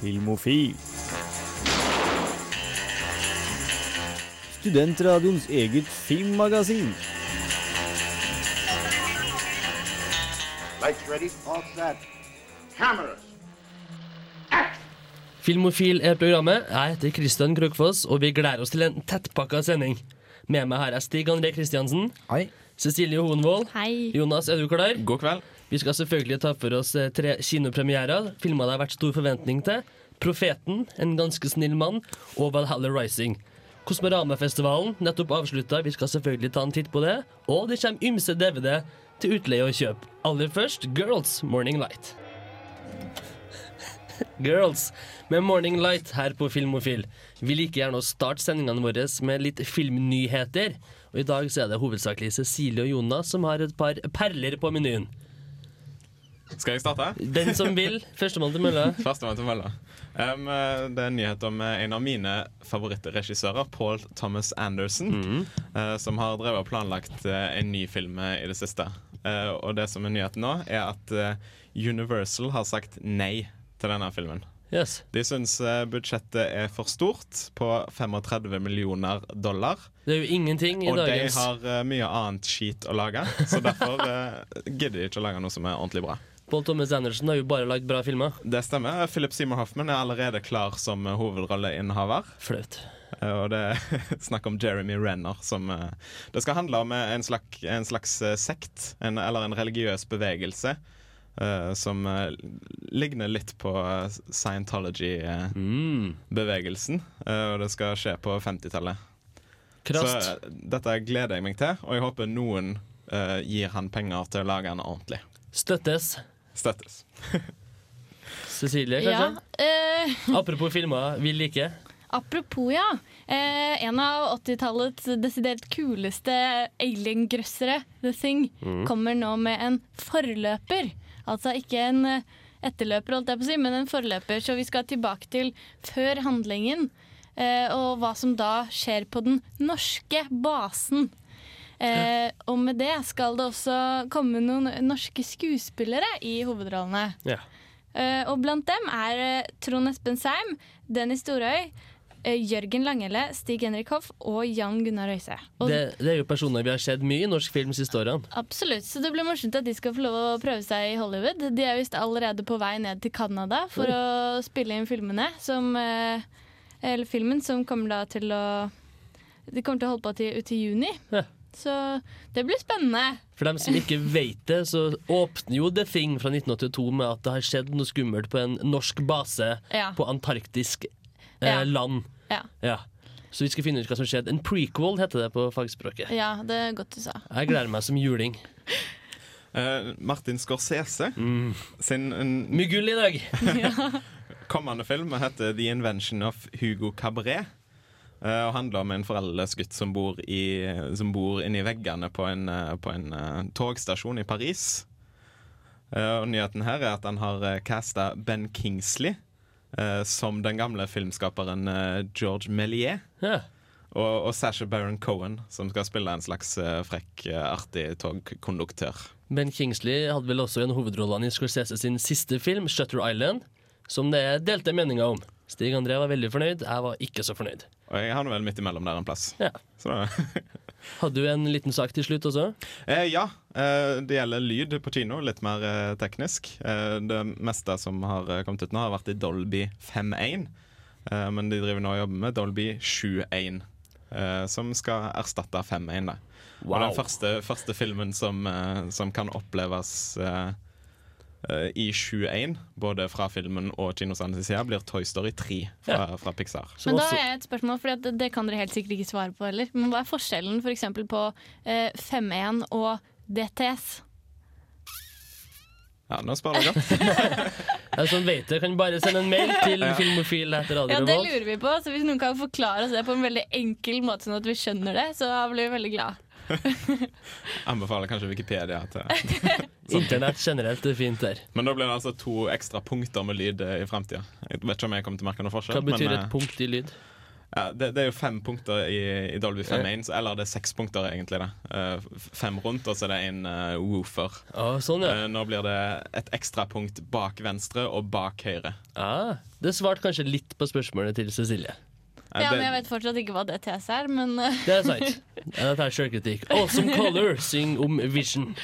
Filmofil. Studentradioens eget filmmagasin. Lights ready? All set. Cameras. Filmofil er programmet. Jeg heter Kristian Krokfoss, og vi gleder oss til en tettpakka sending. Med meg her er Stig André Kristiansen. Hei. Cecilie Hoenvold. Hei. Jonas, er du klar? God kveld. Vi skal selvfølgelig ta for oss eh, tre kinopremierer. Filmer det har vært stor forventning til. 'Profeten', 'En ganske snill mann' og 'Valhalla Rising'. Kosmoramafestivalen nettopp avslutta. Vi skal selvfølgelig ta en titt på det. Og det kommer ymse DVD til utleie og kjøp. Aller først Girls Morning Light. Girls med Morning Light her på Filmofil. Vi liker gjerne å starte sendingene våre med litt filmnyheter. Og I dag så er det hovedsakelig Cecilie og Jonas som har et par perler på menyen. Skal jeg starte? Den som vil. Førstemann til mølla. Førstemann til mølla. Um, det er en nyhet om eh, en av mine favorittregissører, Paul Thomas Anderson, eh, som har drevet og planlagt uh, en ny film i det siste. Og det som er nyheten nå, er at Universal har sagt nei til denne filmen. Yes. De syns budsjettet er for stort, på 35 millioner dollar. Det er jo ingenting i Og de har mye annet skit å lage, så derfor gidder de ikke å lage noe som er ordentlig bra. Paul Thomas Anderson har jo bare lagd bra filmer. Det stemmer. Philip Seymour Hoffman er allerede klar som eh, hovedrolleinnehaver. Flaut. Eh, Og det er snakk om Jeremy Renner som eh, Det skal handle om en slags, en slags sekt, en, eller en religiøs bevegelse, som ligner litt på Scientology-bevegelsen. Og det skal skje på 50-tallet. Så dette gleder jeg meg til, og jeg håper noen gir han penger til å lage den ordentlig. Støttes. Støttes. Cecilie, Ja, kanskje? eh, Apropos filmer vi liker. apropos, ja. Eh, en av 80-tallets desidert kuleste alien-grøssere, The Thing, kommer nå med en forløper. Altså ikke en eh, etterløper, holdt jeg på å si, men en forløper. Så vi skal tilbake til før handlingen, eh, og hva som da skjer på den norske basen. Eh, og med det skal det også komme noen norske skuespillere i hovedrollene. Ja. Eh, og blant dem er eh, Trond Espen Seim, Dennis Storøy, eh, Jørgen Langelle, Stig Henrik Hoff og Jan Gunnar. Og Det, det er jo personer vi har sett mye i norsk film siste årene. Absolutt, så det blir morsomt at de skal få lov å prøve seg i Hollywood. De er visst allerede på vei ned til Canada for oh. å spille inn filmene som eh, Eller filmen som kommer da til å De kommer til å holde på til, ut i juni. Ja. Så det blir spennende. For dem som ikke vet det, så åpner jo The Thing fra 1982 med at det har skjedd noe skummelt på en norsk base Ja. på antarktisk eh, Ja. land. Ja. Ja. Så vi skal finne ut hva som skjedde. En prequel heter det på fagspråket. ja, det er godt du sa. Jeg gleder meg som juling. Uh, Martin Scorsese sin en Mye gull i dag! kommende film heter The Invention of Hugo Cabret. Eh, og handler om en foreldreløs gutt som bor, i, som bor inni veggene på en, eh, på en eh, togstasjon i Paris. Og nyheten her er at han har casta Ben Kingsley som den gamle filmskaperen George Méliès. Ja. Og, og Sasha Baron Cohen, som skal spille en slags frekk, artig togkonduktør. Ben Kingsley hadde vel også en hovedrolle i Scorsese sin siste film, 'Shutter Island', som det er delte meninger om. Stig André var veldig fornøyd, jeg var ikke så fornøyd. Og jeg havner vel midt imellom der en plass. Ja. Hadde du en liten sak til slutt også? Eh, ja, eh, det gjelder lyd på kino, litt mer eh, teknisk. Eh, det meste som har eh, kommet ut nå, har vært i Dolby 5.1. Eh, men de driver nå og jobber med Dolby 7.1, eh, som skal erstatte 5.1. Wow. Og den første, første filmen som, som kan oppleves eh, eh, i 21, både fra filmen og kinosalens side, blir Toy Story 3 fra, fra Pixar. Men da har jeg et spørsmål, for det, det kan dere helt sikkert ikke svare på heller. Men hva er forskjellen for eksempel på eh, 5.1 og DTS? Ja, nå spør du godt. jeg som vet det, kan bare sende en mail til Filmofil etter Radio Ja, det lurer vi på. Så hvis noen kan forklare oss det på en veldig enkel måte, sånn at vi skjønner det, så blir vi veldig glad. Anbefaler kanskje Wikipedia til Internett generelt er fint der. Men da blir det altså to ekstra punkter med lyd eh, i fremtida. Jeg vet ikke om jeg kommer til å merke noe forskjell. Hva betyr men, et punkt i lyd? Ja, det, det er jo fem punkter i, i Dolby 5.1, ja. eller det er seks punkter egentlig. det Eh, Fem rundt, og så er det en uh, woofer. Ah, sånn, ja. Eh, nå blir det et ekstra punkt bak venstre og bak høyre. Ah, det svarte kanskje litt på spørsmålet til Cecilie. Eh, Ja, men Jeg vet fortsatt ikke hva DTS er, men eh, Det er sant. Jeg tar sjølkritikk. Awesome Color syng om Vision.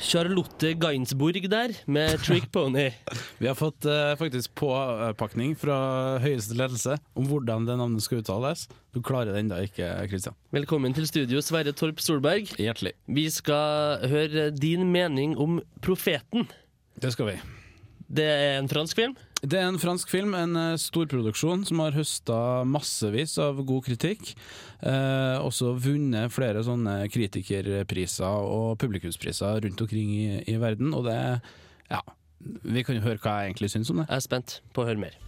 Charlotte Gainsbourg der, med Trick Pony. Vi har fått uh, faktisk påpakning fra høyeste ledelse om hvordan det navnet skal uttales. Du klarer det ennå ikke, Kristian. Velkommen til studio, Sverre Torp Solberg. Hjertelig. Vi skal høre din mening om Profeten. Det skal vi. Det er en fransk film. Det er en fransk film, en eh, storproduksjon som har høsta massevis av god kritikk. Eh, også vunnet flere sånne kritikerpriser og publikumspriser rundt omkring i, i verden. Og det Ja, vi kan jo høre hva jeg egentlig syns om det. Jeg er spent på å høre mer.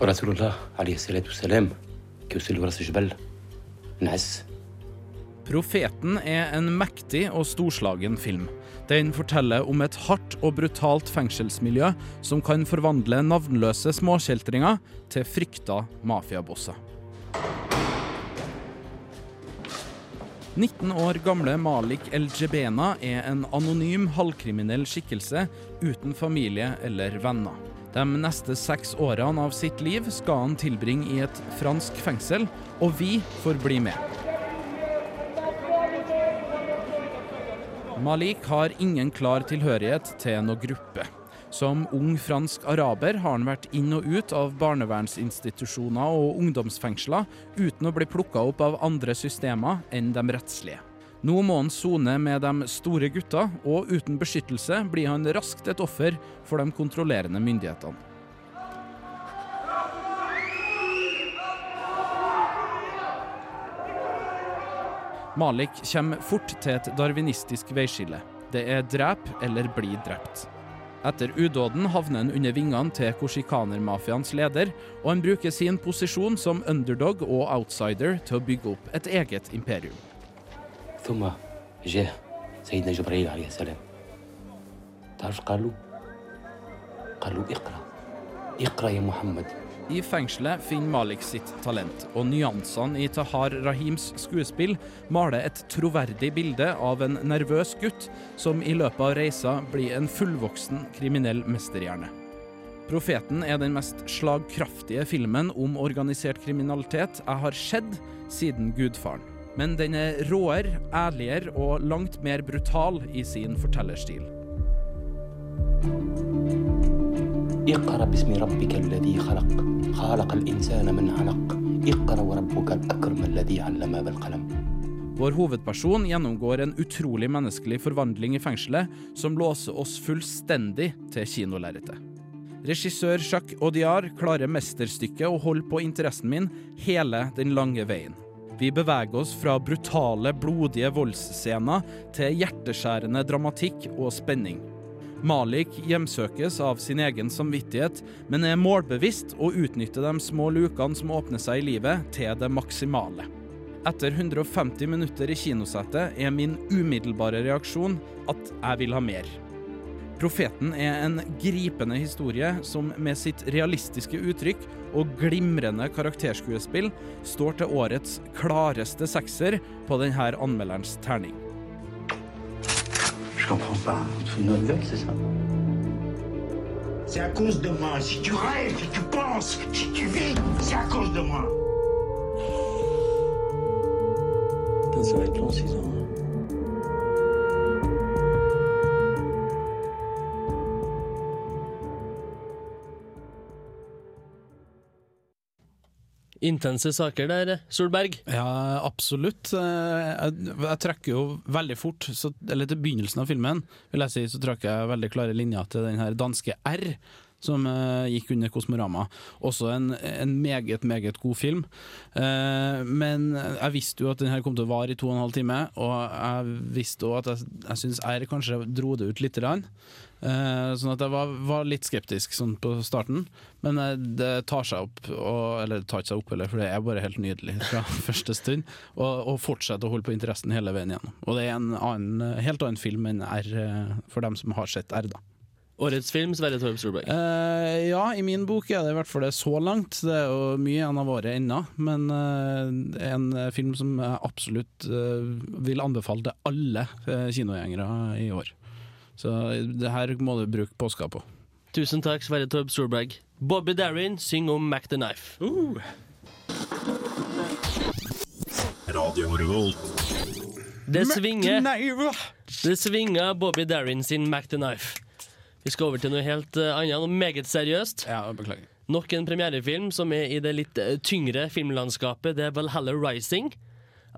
ورسول الله عليه الصلاة والسلام كيوصل راس جبل نعس Profeten er en mektig og storslagen film. Den forteller om et hardt og brutalt fengselsmiljø som kan forvandle navnløse småkjeltringer til frykta mafiabosser. 19 år gamle Malik El-Jebena er en anonym halvkriminell skikkelse uten familie eller venner. De neste seks årene av sitt liv skal han tilbringe i et fransk fengsel, og vi får bli med. Malik har ingen klar tilhørighet til noen gruppe. Som ung fransk araber har han vært inn og ut av barnevernsinstitusjoner og ungdomsfengsler uten å bli plukka opp av andre systemer enn de rettslige. Nå må han sone med de store gutta, og uten beskyttelse blir han raskt et offer for de kontrollerende myndighetene. Malik kommer fort til et darwinistisk veiskille. Det er drep eller bli drept. Etter udåden havner han under vingene til korsikanermafiaens leder, og han bruker sin posisjon som underdog og outsider til å bygge opp et eget imperium. ثم جاء سيدنا جبريل عليه السلام تعرف قالوا قالوا اقرأ اقرأ يا محمد i fengselet finner Malik sitt talent, og nyansene i Tahar Rahims skuespill maler et troverdig bilde av en nervøs gutt som i løpet av reisa blir en fullvoksen kriminell mesterhjerne. Profeten er den mest slagkraftige filmen om organisert kriminalitet jeg har sett siden Gudfaren. Men den er råere, ærligere og langt mer brutal i sin fortellerstil. اقرأ باسم ربك الذي خلق خلق الإنسان من علق اقرأ وربك الأكرم الذي علم بالقلم Vår hovedperson gjennomgår en utrolig menneskelig forvandling i fengselet som låser oss fullstendig til kinolerretet. Regissør Jacques Audiard klarer mesterstykket å holde på interessen min hele den lange veien. Vi beveger oss fra brutale, blodige voldsscener til hjerteskjærende dramatikk og spenning. Malik hjemsøkes av sin egen samvittighet, men er målbevisst og utnytter de små lukene som åpner seg i livet, til det maksimale. Etter 150 minutter i kinosettet er min umiddelbare reaksjon at jeg vil ha mer. Profeten er en gripende historie som med sitt realistiske uttrykk og glimrende karakterskuespill står til årets klareste sekser på denne anmelderens terning. Je comprends pas. C'est une nouvelle, c'est ça? C'est à cause de moi. Si tu rêves, si tu penses, si tu vis, c'est à cause de moi. Ça va être long, 6 ans. Intense saker der, Solberg. Ja, absolutt. Eh, Jeg, jeg trekker jo veldig fort, så, eller til begynnelsen av filmen, vil jeg si, så trakk jeg veldig klare linjer til den her danske R. Som eh, gikk under Kosmorama. Også en, en meget, meget god film. Eh, men jeg visste jo at den her kom til å vare i to og en halv time, og jeg visste òg at jeg, jeg syns R kanskje dro det ut lite grann. Eh, sånn at jeg var, var litt skeptisk sånn på starten, men eh, det tar seg opp. Og, eller det tar ikke seg opp, heller, for det er bare helt nydelig fra første stund. Og, og fortsetter å holde på interessen hele veien gjennom. Og det er en annen, helt annen film enn R, eh, for dem som har sett R, da. Årets film, Sverre Torp Solberg? Uh, ja, i min bok er det i hvert fall det så langt. Det er jo mye igjen av året ennå, men uh, en film som jeg absolutt uh, vil anbefale til alle kinogjengere i år. Så det her må du bruke påska på. Tusen takk, Sverre Torb Storberg. Bobby Darin synger om Mac the Knife. Det svinger. Det svinger Bobby Darin sin Mac the Knife. Vi skal over til noe helt eh, annet, noe meget seriøst. Ja, beklager. Nok en premierefilm som er i det litt eh, tyngre filmlandskapet. Det er Valhalla Rising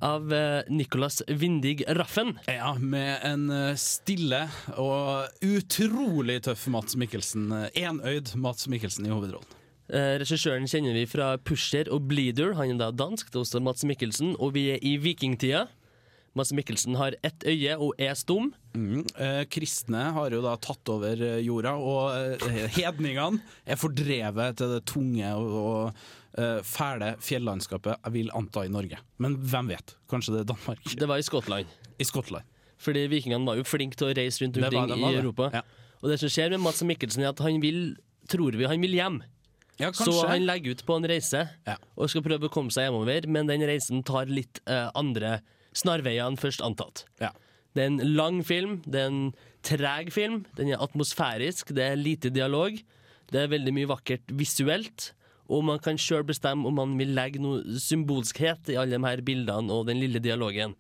av eh, Nicolas Windig Raffen. Ja, med en eh, stille og utrolig tøff Mats Mikkelsen. Enøyd Mats Mikkelsen i hovedrollen. Eh, Regissøren kjenner vi fra Pusher og Bleeder. Han er da dansk, det er også Mats Mikkelsen. Og vi er i vikingtida. Mats Mikkelsen har ett øye og er stum. Mm. Eh, kristne har jo da tatt over jorda, og eh, hedningene er fordrevet til det tunge og, og fæle fjellandskapet, jeg vil anta i Norge. Men hvem vet? Kanskje det er Danmark? Det var i Skottland. I Skottland. Fordi vikingene var jo flinke til å reise rundt omkring i. Europa. Ja. Og det som skjer med Mats Mikkelsen, er at han vil, tror vi, han vil hjem. Ja, Så han legger ut på en reise Ja. og skal prøve å komme seg hjemover, men den reisen tar litt uh, andre snarveier enn først antatt. Ja. Det er en lang film, det er en treg film, den er atmosfærisk, det er lite dialog, det er veldig mye vakkert visuelt, og man kan sjøl bestemme om man vil legge noe symbolskhet i alle de her bildene og den lille dialogen.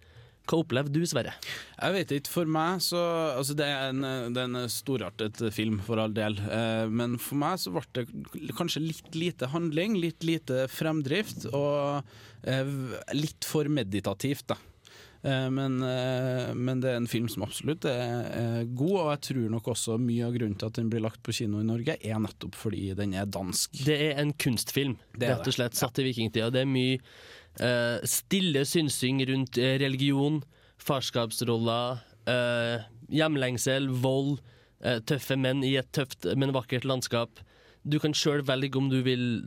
Hva opplevde du, Sverre? Jeg vet ikke, for meg så Altså, det er en, det er en storartet film, for all del. Eh, men for meg så ble det kanskje litt lite handling, litt lite fremdrift, og eh, litt for meditativt, da. Eh, Men, eh, men det er en film som absolutt er, god, og jeg tror nok også mye av grunnen til at den blir lagt på kino i Norge, er nettopp fordi den er dansk. Det er en kunstfilm, Det er rett og det, slett, satt i vikingtida. Det er mye uh, stille synsing rundt religion, farskapsroller, uh, hjemlengsel, vold, uh, tøffe menn i et tøft, men vakkert landskap. Du kan sjøl velge om du vil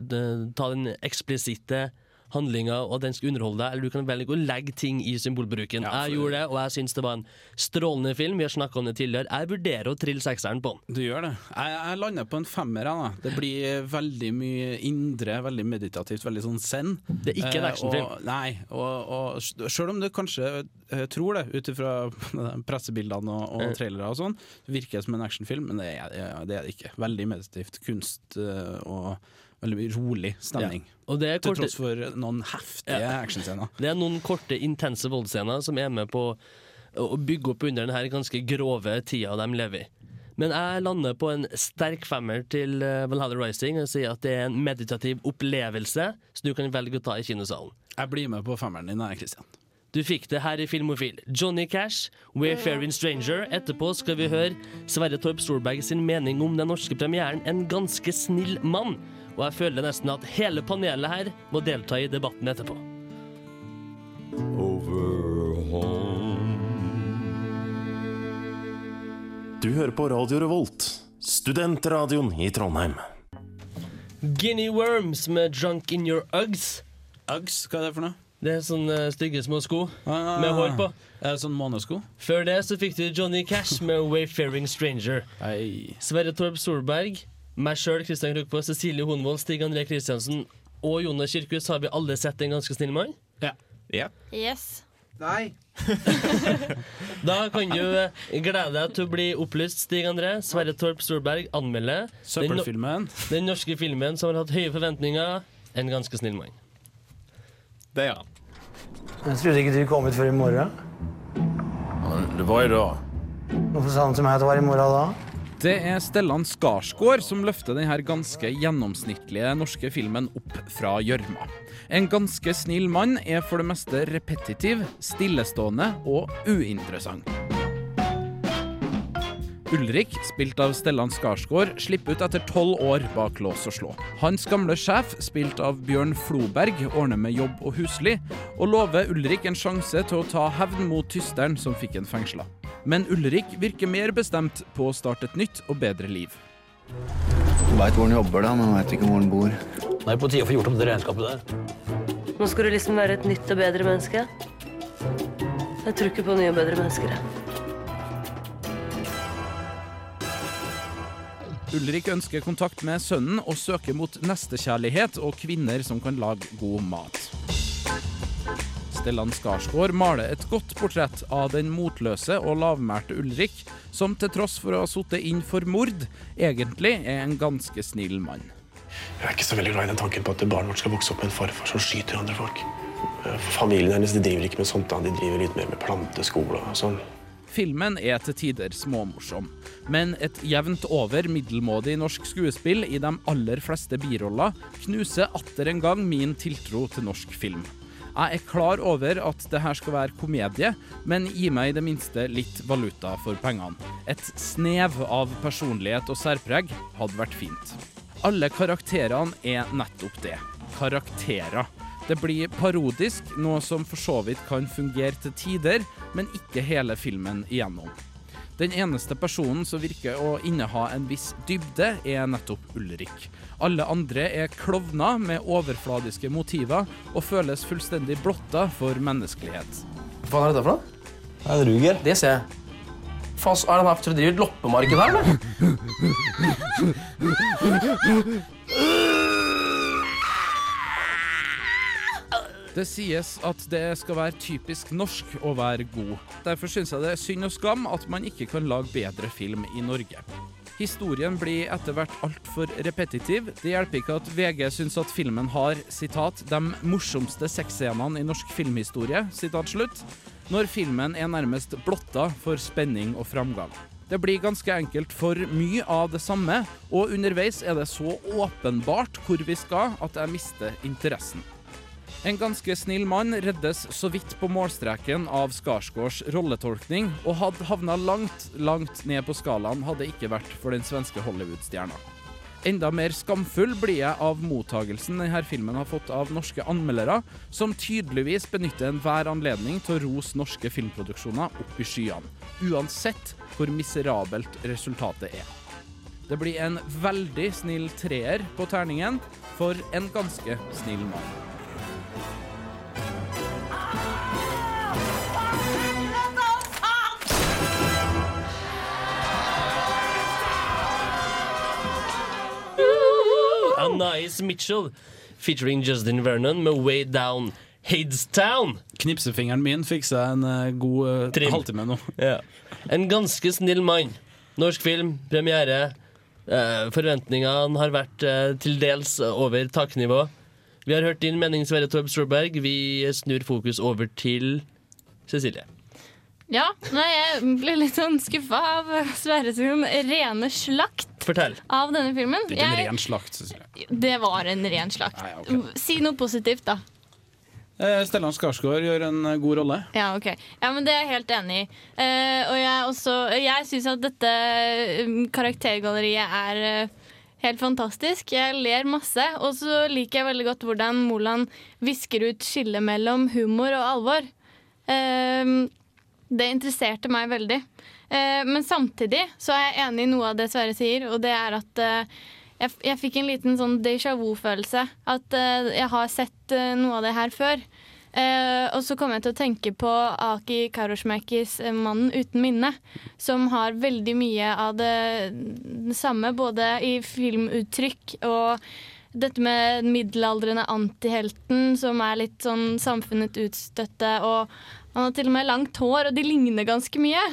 ta den eksplisitte handlinga og den skal underholde deg, eller du kan velge å legge ting i symbolbruken. Ja, Jeg gjorde det, og jeg syns det var en strålende film. Vi har snakka om det tidligere. Jeg vurderer å trille sekseren på den. Du gjør det. Jeg, jeg lander på en femmer. Da. Det blir veldig mye indre, veldig meditativt, veldig sånn zen. Det er ikke en Eh, actionfilm. Eh, nei, og, og selv om du kanskje eh, tror det, ut ifra pressebildene og, og Eh. trailere og sånn, virker det som en actionfilm, men det er det, er det ikke. Veldig meditativt kunst og veldig rolig stemning. Og det er Til tross for noen heftige Ja. actionscener. Det er noen korte, intense voldsscener som er med på å bygge opp under denne ganske grove tida de lever i. Men jeg lander på en sterk femmer til eh, Valhalla Rising og sier at det er en meditativ opplevelse som du kan velge å ta i kinosalen. Jeg blir med på femmeren din, jeg, Christian. Du fikk det her i Filmofil. Johnny Cash, We're Wayfaring Stranger. Etterpå skal vi høre Sverre Torp Solberg sin mening om den norske premieren En ganske snill mann. Og jeg føler nesten at hele panelet her må delta i debatten etterpå. Du hører på Radio Revolt, studentradioen i Trondheim. Guinea Worms med Drunk In Your Uggs. Uggs, hva er det for noe? Det er sånne stygge små sko Ah. med hår på. Er det sånn månesko? Før det så fikk du Johnny Cash med Wayfaring Stranger. Sverre Torp Solberg, meg sjøl, Kristian Krokpå, Cecilie Honvold, Stig André Kristiansen og Jonas Kirkhus har vi alle sett En ganske snill mann. Ja. Ja. Yes. Nei. Da kan du eh, glede deg til å bli opplyst, Stig André. Sverre Torp Storberg anmelder den, no den norske filmen som har hatt høye forventninger, En ganske snill mann. Det ja. Jeg trodde ikke du kom ut før i morgen. Det var i dag. Hvorfor sa han til meg at det var i morgen da? Det er Stellan Skarsgård som løfter denne ganske gjennomsnittlige norske filmen opp fra gjørma. En ganske snill mann er for det meste repetitiv, stillestående og uinteressant. Ulrik, spilt av Stellan Skarsgård, slipper ut etter tolv år bak lås og slå. Hans gamle sjef, spilt av Bjørn Floberg, ordner med jobb og husly, og lover Ulrik en sjanse til å ta hevn mot tysteren som fikk en fengsla. Men Ulrik virker mer bestemt på å starte et nytt og bedre liv. Veit hvor han jobber, da, men veit ikke hvor han bor. Det er på tide å få gjort om det regnskapet der. Nå skal du liksom være et nytt og bedre menneske. Jeg tror ikke på nye og bedre mennesker. jeg. Ulrik ønsker kontakt med sønnen og søker mot nestekjærlighet og kvinner som kan lage god mat. Stellan Skarsgård maler et godt portrett av den motløse og lavmælte Ulrik, som til tross for å ha sittet inn for mord, egentlig er en ganske snill mann. Jeg er ikke så veldig glad i den tanken på at barnet vårt skal vokse opp med en farfar som skyter andre folk. Eh, Familien hennes de driver ikke med sånt, da. de driver litt mer med planteskole og sånn. Filmen er til tider småmorsom, men et jevnt over middelmådig norsk skuespill i de aller fleste biroller knuser atter en gang min tiltro til norsk film. Jeg er klar over at det her skal være komedie, men gi meg i det minste litt valuta for pengene. Et snev av personlighet og særpreg hadde vært fint. Alle karakterene er nettopp det. Karakterer. Det blir parodisk, noe som for så vidt kan fungere til tider, men ikke hele filmen igjennom. Den eneste personen som virker å inneha en viss dybde, er nettopp Ulrik. Alle andre er klovner med overfladiske motiver og føles fullstendig blotta for menneskelighet. Hva faen er dette for noe? Det er en ruger. Det ser jeg. Faen, så er han her, for å drive et loppemarked her, eller? Det sies at det skal være typisk norsk å være god. Derfor syns jeg det er synd og skam at man ikke kan lage bedre film i Norge. Historien blir etter hvert altfor repetitiv. Det hjelper ikke at VG syns at filmen har sitat, 'de morsomste sexscenene i norsk filmhistorie', sitat slutt, når filmen er nærmest blotta for spenning og framgang. Det blir ganske enkelt for mye av det samme, og underveis er det så åpenbart hvor vi skal at jeg mister interessen. En ganske snill mann reddes så vidt på målstreken av Skarsgårds rolletolkning, og hadde havna langt, langt ned på skalaen hadde ikke vært for den svenske Hollywood-stjerna. Enda mer skamfull blir jeg av mottagelsen denne filmen har fått av norske anmeldere, som tydeligvis benytter enhver anledning til å rose norske filmproduksjoner opp i skyene, uansett hvor miserabelt resultatet er. Det blir en veldig snill treer på terningen for en ganske snill mann. Anais Mitchell featuring Justin Vernon med Way Down Hadestown. Knipsefingeren min fikk seg en uh, god uh, halvtime nå. Ja. En ganske snill mann. Norsk film, premiere. Uh, forventningene har vært til dels over taknivå. Vi har hørt din mening, Sverre Torb Storberg. Vi snur fokus over til Cecilie. Ja, nei, jeg ble litt sånn skuffa av Sverre sin rene slakt Fortell. av denne filmen. Det er ikke en ren slakt, Cecilie. Det var en ren slakt. Nei, okay. Si noe positivt, da. Eh, Stellan Skarsgård gjør en eh, god rolle. Ja, ok. Ja, men Det er jeg helt enig i. Eh, og jeg, også, jeg syns at dette um, karaktergalleriet er eh, helt fantastisk. Jeg ler masse. Og så liker jeg veldig godt hvordan Moland visker ut skillet mellom humor og alvor. Eh, det interesserte meg veldig. Eh, men samtidig så er jeg enig i noe av det Sverre sier, og det er at eh, jeg, jeg fikk en liten sånn déjà vu-følelse. At eh, jeg har sett eh, noe av det her før. Eh, og så kom jeg til å tenke på Aki Kaurismäkis eh, 'Mannen uten minne', som har veldig mye av det, det samme, både i filmuttrykk og dette med middelaldrende antihelten som er litt sånn samfunnet utstøtte, og han har til og med langt hår, og de ligner ganske mye.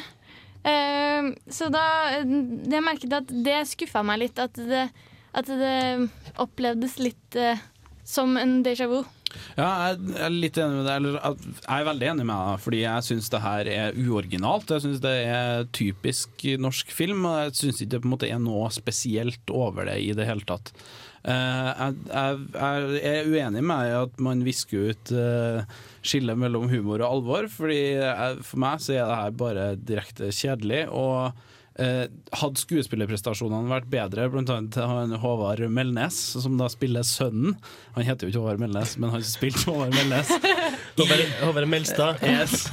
Uh, så da Jeg merket at det skuffa meg litt, at det, at det opplevdes litt uh, som en déjà vu. Ja, jeg er litt enig med deg. Eller jeg er veldig enig med deg, fordi jeg syns det her er uoriginalt. Jeg syns det er typisk norsk film, og jeg syns ikke det på en måte er noe spesielt over det i det hele tatt. Eh, jeg, er uenig med deg at man visker ut uh, skillet mellom humor og alvor, fordi jeg, for meg så er det her bare direkte kjedelig. og Eh, hadde skuespillerprestasjonene vært bedre, til han Håvard Melnes, som da spiller sønnen Han heter jo ikke Håvard Melnes, men han spilte Håvard Melnes. Håvard, Melstad. Yes.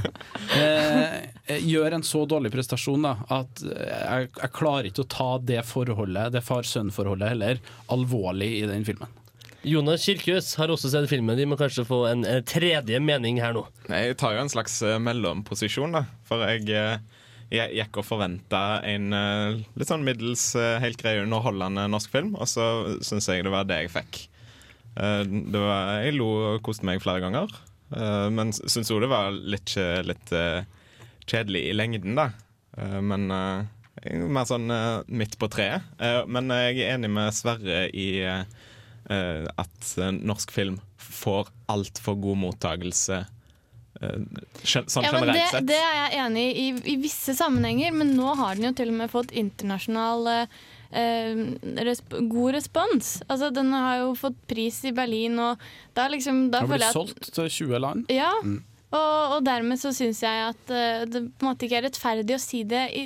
Eh, eh, gjør en så dårlig prestasjon da, at eh, jeg, jeg klarer ikke å ta det forholdet, det far-sønn-forholdet heller, alvorlig i den filmen. Jonas Kirkjøs har også sett filmen. De må kanskje få en, en tredje mening her nå. Jeg tar jo en slags eh, mellomposisjon, da. For jeg, eh, jeg gikk og forventa en eh, litt sånn middels eh, helt grei underholdende norsk film, og så syns jeg det var det jeg fikk. Eh, Det var, jeg lo og koste meg flere ganger, men syns òg det var litt, litt kjedelig i lengden, da. Men mer sånn midt på treet. Men jeg er enig med Sverre i at norsk film får altfor god mottakelse eh, sånn Ja, generelt det, sett. det er jeg enig i, i i visse sammenhenger, men nå har den jo til og med fått internasjonal eh, eh, resp god respons. Altså, den har jo fått pris i Berlin, og da liksom da Den har blitt at solgt til 20 land. Ja, Mm. og, og dermed så syns jeg at uh, det på en måte ikke er rettferdig å si det i,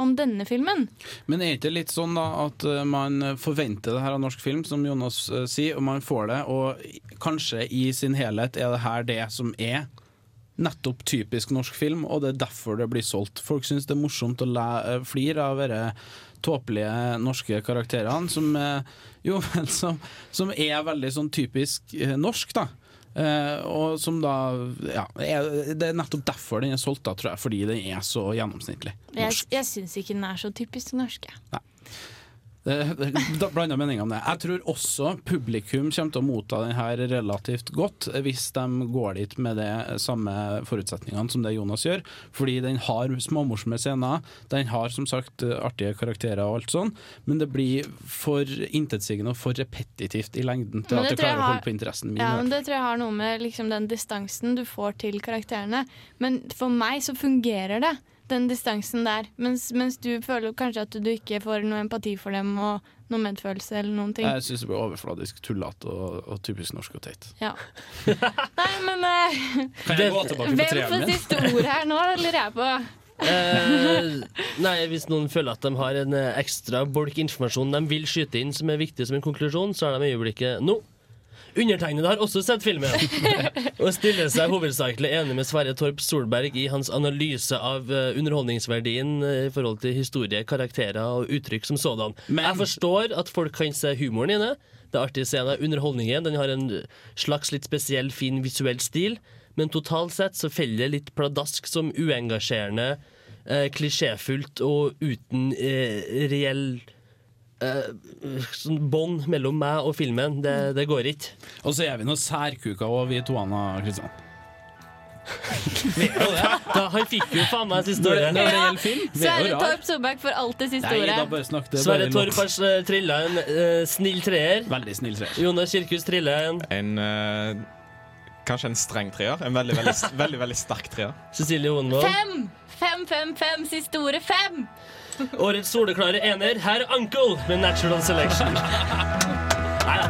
om denne filmen. Men er ikke litt sånn da at eh, man forventer det her av norsk film, som Jonas uh, sier, og man får det, og kanskje i sin helhet er det her det som er nettopp typisk norsk film, og det er derfor det blir solgt. Folk syns det er morsomt å eh, flire av disse tåpelige norske karakterene, som, eh, jo, som, som er veldig sånn typisk eh, norsk, da. Og som da ja, er, Det er nettopp derfor den er solgt, da, tror jeg, fordi den er så gjennomsnittlig. Jeg, jeg syns ikke den er så typisk norsk. jeg. Blanda meninger om det. Jeg tror også publikum kommer til å motta den her relativt godt, hvis de går dit med de samme forutsetningene som det Jonas gjør. Fordi den har småmorsomme scener, den har som sagt artige karakterer og alt sånn, men det blir for intetsigende og for repetitivt i lengden til at det klarer klarer å holde på interessen min. Ja, men Det tror jeg har noe med liksom, den distansen du får til karakterene. Men for meg så fungerer det, den distansen der. Mens, mens du føler kanskje at du ikke får noe empati for dem og noe medfølelse eller noen ting. Jeg syns det blir overfladisk, tullete og, og typisk norsk og teit. Ja. Nei, men uh, Kan jeg gå tilbake på Hvem får siste ord her nå, lurer jeg på. Eh, nei, Hvis noen føler at de har en eh, ekstra bolk informasjon de vil skyte inn som er viktig som en konklusjon, så har de øyeblikket nå. Undertegnede har også sett filmen og stiller seg hovedsakelig enig med Sverre Torp Solberg i hans analyse av eh, underholdningsverdien eh, i forhold til historie, karakterer og uttrykk som sådan. Jeg forstår at folk kan se humoren i det. Det er artig å se det. Underholdningen den har en slags litt spesiell, fin visuell stil. Men totalt sett så feller det litt pladask som uengasjerende, eh, klisjéfullt og uten eh, reell eh, sånn bånd mellom meg og filmen. Det, det går ikke. Og så er vi noen særkuker òg, vi to, Anna Kristian. Da, han fikk jo faen meg siste ordet. når det gjelder film, vi er jo Sverre rar. Torp Solberg får alltid siste Nei, ordet. da bare snakk det. er Sverre bare Torp lov. har uh, trilla en eh, snill treer. Veldig snill treer. Jonas Kirkhus triller en En eh, Kanskje en streng treer. En veldig, veldig, veldig, veldig sterk treer. Cecilie Hoenvold. Fem! Fem, fem, fem. Siste ordet fem! Årets soleklare ener, herr Uncle med Natural Selection. Nei da.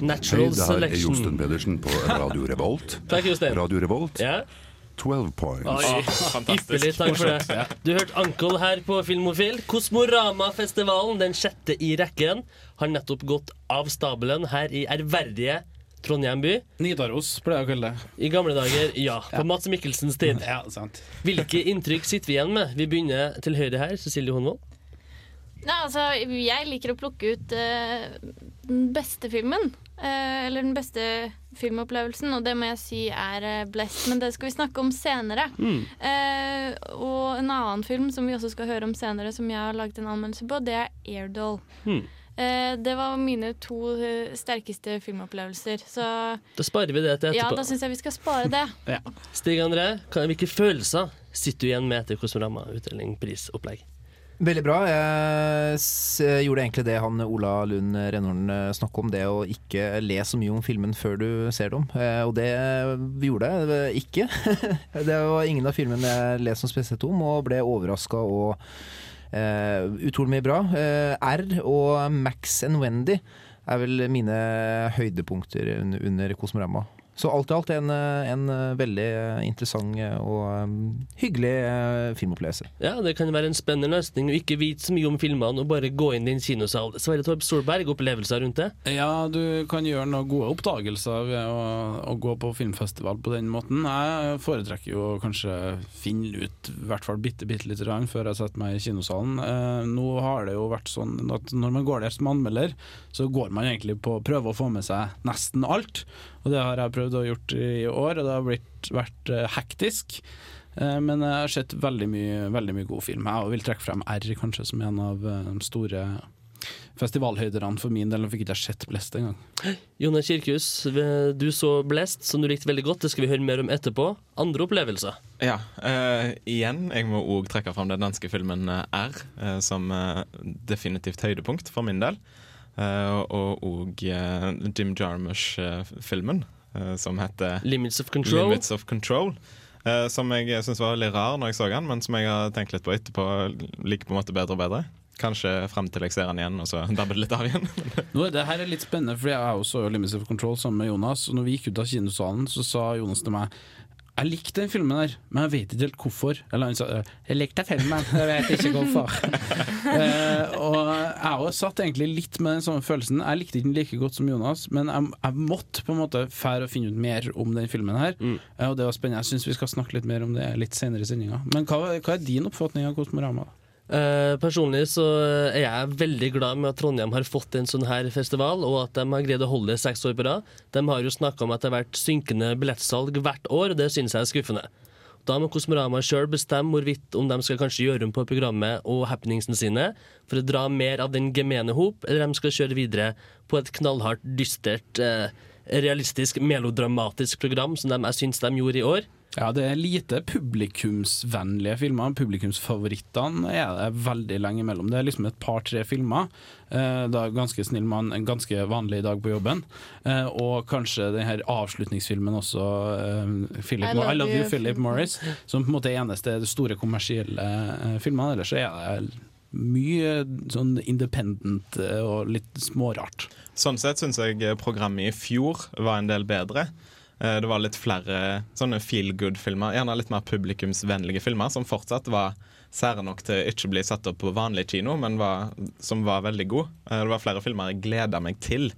Hei, det her er Selection. Josten Pedersen på Radio Revolt. Takk, Jostein. Radio Revolt. Ja. 12 points. Oi, Ypperlig, takk for det. Du hørte Uncle her på Filmofil. Kosmorama-festivalen, den sjette i rekken, har nettopp gått av stabelen her i ærverdige Trondheim by. Nidaros, pleier jeg å kalle det. I gamle dager, ja. På Mats Mikkelsens tid. Ja, sant. Hvilke inntrykk sitter vi igjen med? Vi begynner til høyre her. Cecilie Honvold. Nei, altså, jeg liker å plukke ut uh, den beste filmen. Uh, eller den beste filmopplevelsen, og det må jeg si er uh, Blest, Men det skal vi snakke om senere. Mm. Uh, og en annen film som vi også skal høre om senere, som jeg har laget en anmeldelse på, det er 'Airdoll'. Hmm. Eh, det var mine to eh, sterkeste filmopplevelser. Så Da sparer vi det til ja, da syns jeg vi skal spare det. Stig André, hvilke følelser sitter du igjen med etter Kosmorama utdeling, prisopplegg? Veldig bra. Jeg gjorde egentlig det han Ola Lund Rennholm snakket om, det å ikke le så mye om filmen før du ser dem. Eh, Og det gjorde jeg ikke. Det var ingen av filmene jeg leste som spesielt om, og ble overraska og eh, utrolig mye bra. Eh, R og Max and Wendy er vel mine høydepunkter under Kosmorama. Så alt i alt en, eh, en eh, veldig eh, interessant og hyggelig filmopplevelse. Ja, det kan være en spennende løsning å ikke vite så mye om filmene og bare gå inn i en kinosal. Sverre Torp Solberg, opplevelser rundt det? Ja, du kan gjøre noen gode oppdagelser ved å, å gå på filmfestival på den måten. Jeg foretrekker jo kanskje finne ut i hvert fall bitte, bitte lite grann før jeg setter meg i kinosalen. Eh, nå har det jo vært sånn at når man går der som anmelder, så går man egentlig på å prøve å få med seg nesten alt. Og det har jeg prøvd å gjort i år, og det har blitt, vært eh, hektisk. Eh, Men jeg har sett veldig mye, veldig mye god film. Jeg vil trekke frem R kanskje som en av eh, de store festivalhøyderne for min del. Nå fikk ikke sett Blest engang. Jonas Kirkhus, du så Blest, som du likte veldig godt. Det skal vi høre mer om etterpå. Andre opplevelser? Ja. uh, igjen, jeg må òg trekke frem den danske filmen R uh, som uh, definitivt høydepunkt for min del. Eh, og òg Jim Jarmusch-filmen som heter Limits of Control. Limits of Control. eh, som jeg syns var veldig rar når jeg så den, men som jeg har tenkt litt på etterpå. Liker på en måte bedre og bedre. Kanskje frem til jeg ser den igjen, og så dabber det litt av igjen. Nå, det her er litt spennende, for jeg også så Limits of Control sammen med Jonas. Og når vi gikk ut av kinosalen, så sa Jonas til meg jeg likte den filmen der, men jeg vet ikke helt hvorfor. Eller han sa jeg likte filmen, jeg vet ikke hvorfor. uh, og jeg òg satt egentlig litt med den samme følelsen. Jeg likte ikke den like godt som Jonas, men jeg, jeg måtte på en måte fære og finne ut mer om den filmen her. Eh, og det var spennende. Jeg syns vi skal snakke litt mer om det litt senere i sendinga. Men hva, hva er din oppfatning av Kosmorama? Eh, personlig så er jeg veldig glad med at Trondheim har fått en sånn her festival, og at de har greid å holde det seks år på rad. De har jo snakka om at det har vært synkende billettsalg hvert år, og det synes jeg er skuffende. Da må Kosmorama sjøl bestemme hvorvidt om de skal kanskje gjøre om på programmet og happeningsene sine for å dra mer av den gemene hop, eller de skal kjøre videre på et knallhardt, dystert, uh, realistisk, melodramatisk program som de, jeg syns de gjorde i år. Ja, det er lite publikumsvennlige filmer. Publikumsfavorittene er det veldig lenge mellom. Det er liksom et par-tre filmer. Eh, da 'Ganske snill mann', en ganske vanlig dag på jobben. Eh, og kanskje den her avslutningsfilmen også, eh, Philip, I I love love, you, Philip Morris, som på en måte er eneste store kommersielle eh, filmene. Ellers så er det mye sånn independent og litt smårart. Sånn sett syns jeg programmet i fjor var en del bedre. Eh, Det var litt flere sånne feel good-filmer, gjerne litt mer publikumsvennlige filmer, som fortsatt var sære nok til ikke å bli satt opp på vanlig kino, men var, som var veldig gode. Eh, Det var flere filmer jeg gleda meg til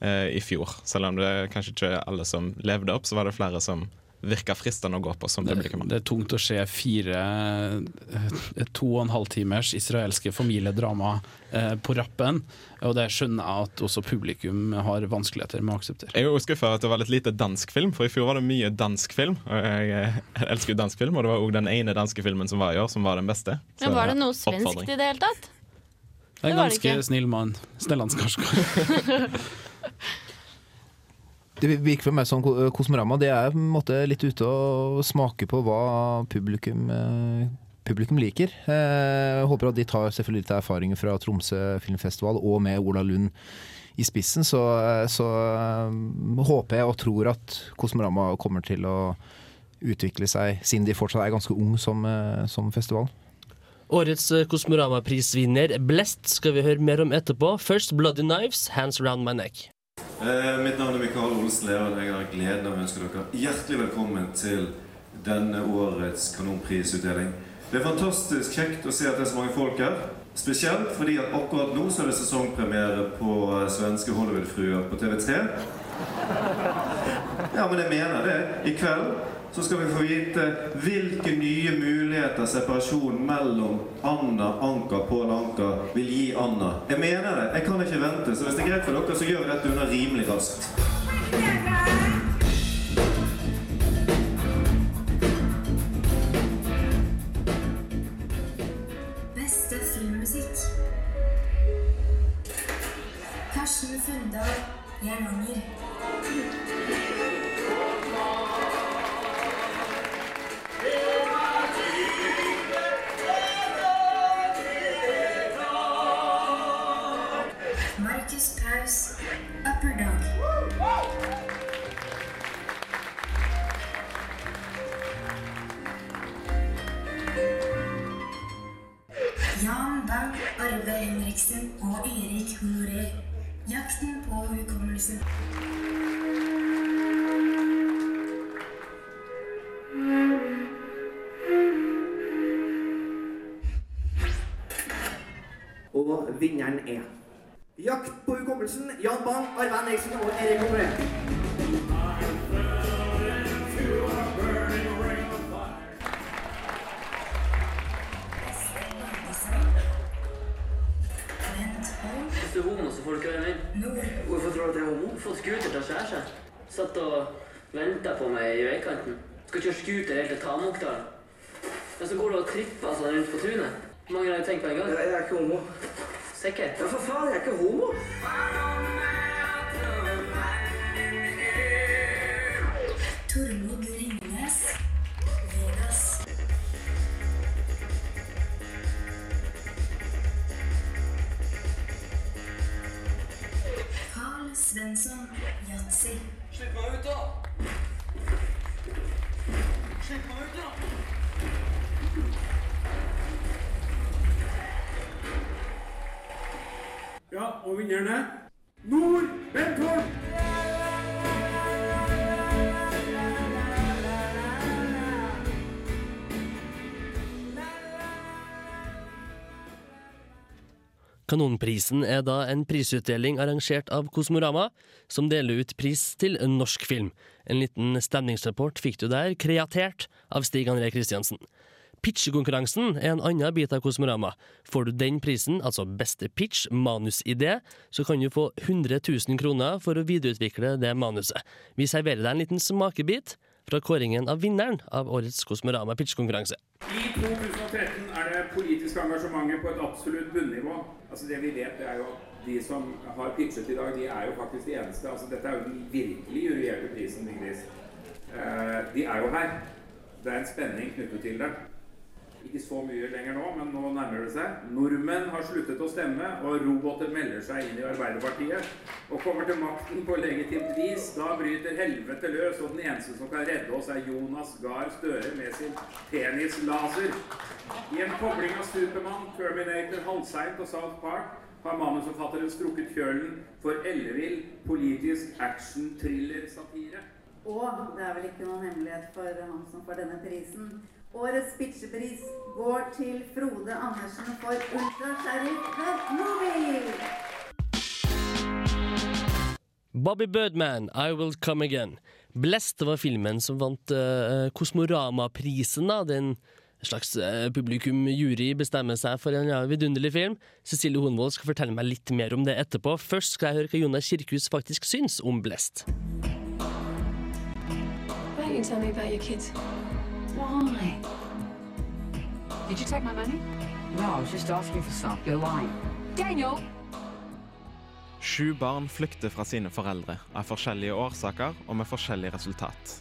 eh, i fjor. Selv om det kanskje ikke er alle som levde opp, så var det flere som virka fristende å gå på som publikum. det er tungt å se fire eh, to og en halv timers israelske familiedrama eh, på rappen, og det skjønner jeg at også publikum har vanskeligheter med å akseptere. Jeg er jo skuffa over at det var litt lite dansk film, for i fjor var det mye dansk film. Og jeg, jeg elsker jo dansk film, og det var òg den ene danske filmen som var i år, som var den beste. Så Men var det noe svensk i det hele tatt? Det er en Det var det ganske snill mann. Stellan Skarsgård. Det virker for meg som Ko- Kosmorama det er på en måte litt ute og smaker på hva publikum, eh, publikum liker. Eh, Jeg håper at de tar selvfølgelig litt erfaringer fra Tromsø filmfestival og med Ola Lund i spissen. Så, så eh, håper jeg og tror at Kosmorama kommer til å utvikle seg, siden de fortsatt er ganske ung som, som festival. Årets Kosmorama-prisvinner Blest skal vi høre mer om etterpå. First Bloody Knives, Hands Around My Neck. Eh, mitt navn er Mikael Olsen Leon. Jeg har gleden av å ønske dere hjertelig velkommen til denne årets kanonprisutdeling. Det er fantastisk kjekt å se at det er så mange folk her. Spesielt fordi at akkurat nå så er det sesongpremiere på eh, svenske Hollywood-fruer på TV3. Ja, men jeg mener det. I kveld så skal vi få vite hvilke nye muligheter separasjon mellom Anna Anka Pål Anka vil gi Anna. Jeg mener det. Jeg kan ikke vente. Så hvis det er greit for dere, så gjør vi dette unna rimelig raskt. Beste filmmusikk. Karsten Fundal, Jernanger. Vinneren er Jakt på hukommelsen, Jan Bang, Arve Henriksen og Erik. Hvis du er homo, så får du ikke være. Hvorfor tror du at jeg er homo? Få scooter til å skjære seg. Satt og venta på meg i veikanten. Skal kjøre scooter helt til Tamokdalen. Men så går du og tripper sånn rundt på tunet. Hvor mange har du tenkt på en gang? Jeg er ikke homo. Sikker? Ja, for faen, jeg er ikke homo. Tormod Ringnes. Vegas. Carl Svensson. Yatzy. Slipp meg ut, da! Slipp meg ut, da! Ja, og vinnerne Nord Bentholm! Kanonprisen er da en prisutdeling arrangert av Kosmorama, som deler ut pris til norsk film. En liten stemningsrapport fikk du der, kreatert av Stig André Kristiansen. Pitchekonkurransen er en annen bit av Kosmorama. Får du den prisen, altså beste pitch, manusidé, så kan du få 100 000 kroner for å videreutvikle det manuset. Vi serverer deg en liten smakebit fra kåringen av vinneren av årets Kosmorama pitchekonkurranse. I 2013 er det politiske engasjementet på et absolutt bunnivå. Altså Det vi vet, det er jo de som har pitchet i dag, de er jo faktisk de eneste. Altså Dette er jo den virkelig juryerte prisen, Vigdis. Eh, de er jo her. Det er en spenning knyttet til det. Ikke så mye lenger nå, men nå nærmer det seg. Nordmenn har sluttet å stemme, og roboter melder seg inn i Arbeiderpartiet og kommer til makten på legitimt vis. Da bryter helvete løs, og den eneste som kan redde oss, er Jonas Gahr Støre med sin penislaser. I en kobling av Supermann, Terminator, Halvseint og South Park har manusforfatteren strukket kjølen for ellevill politisk action-thriller-satire. Og det er vel ikke noen hemmelighet for han som får denne prisen. Årets pitchepris går til Frode Andersen for Ultra Sheriff The Movie. Bobby Birdman, I Will Come Again. Blest var filmen som vant uh, Kosmorama-prisen. Den slags uh, publikum-jury bestemmer seg for en ja, vidunderlig film. Cecilie Honvold skal fortelle meg litt mer om det etterpå. Først skal jeg høre hva Jonas Kirkhus faktisk syns om Blest. Why don't you tell me about your kids? Why? Did you take my money? No, I was just asking for some. You're lying. Daniel! Sju barn flykter fra sine foreldre av forskjellige årsaker og med forskjellig resultat.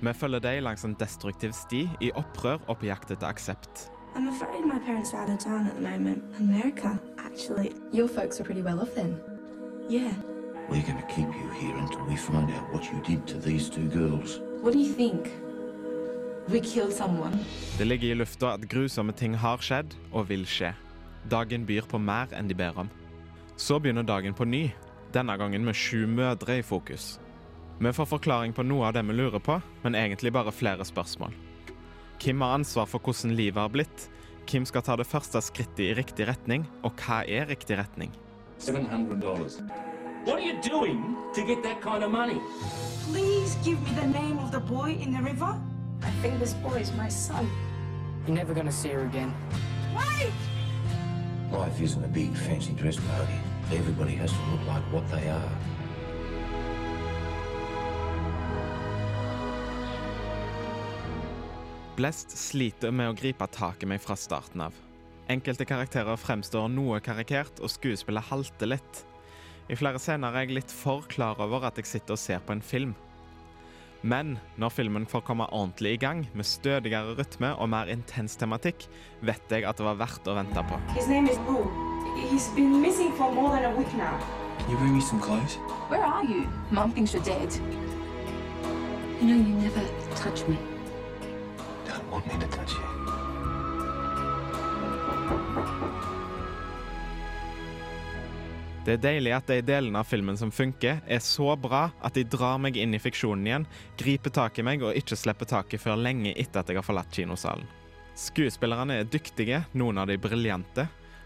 Vi følger dem langs en destruktiv sti i opprør og på jakt etter aksept. I'm afraid my parents are out of town at the moment. America, actually. Your folks are pretty well off then. Yeah. We're going to keep you here until we find out what you did to these two girls. What do you think? We killed someone? Det ligger i lufta at grusomme ting har skjedd og vil skje. Dagen byr på mer enn de ber om. Så begynner dagen på ny, denne gangen med sju mødre i fokus. Vi får forklaring på noe av det vi lurer på, men egentlig bare flere spørsmål. Hvem har ansvar for hvordan livet har blitt? Hvem skal ta det første skrittet i riktig retning, og hva er riktig retning? $700. What are you doing to get that kind of money? Please give me the name of the boy in the river. I think this boy is my son. You're never gonna see her again. Wait! Life isn't a big fancy dress party. Everybody has to look like what they are. Blest sliter med å gripe tak i meg fra starten av. Enkelte karakterer fremstår noe karikert, og skuespillet halter litt. I flere scener er jeg litt for klar over at jeg sitter og ser på en film. Men når filmen får komme ordentlig i gang, med stødigere rytme og mer intens tematikk, vet jeg at det var verdt å vente på. His name is Boo. He's been missing for more than a week now. Can you bring me some clothes? Where are you? Mom thinks you're dead. You know, you never touch me. Don't want me to touch you. Det er deilig at de delene av filmen som funker, er så bra at de drar meg inn i fiksjonen igjen, griper tak i meg og ikke slipper taket før lenge etter at jeg har forlatt kinosalen. Skuespillerne er dyktige, noen av de briljante.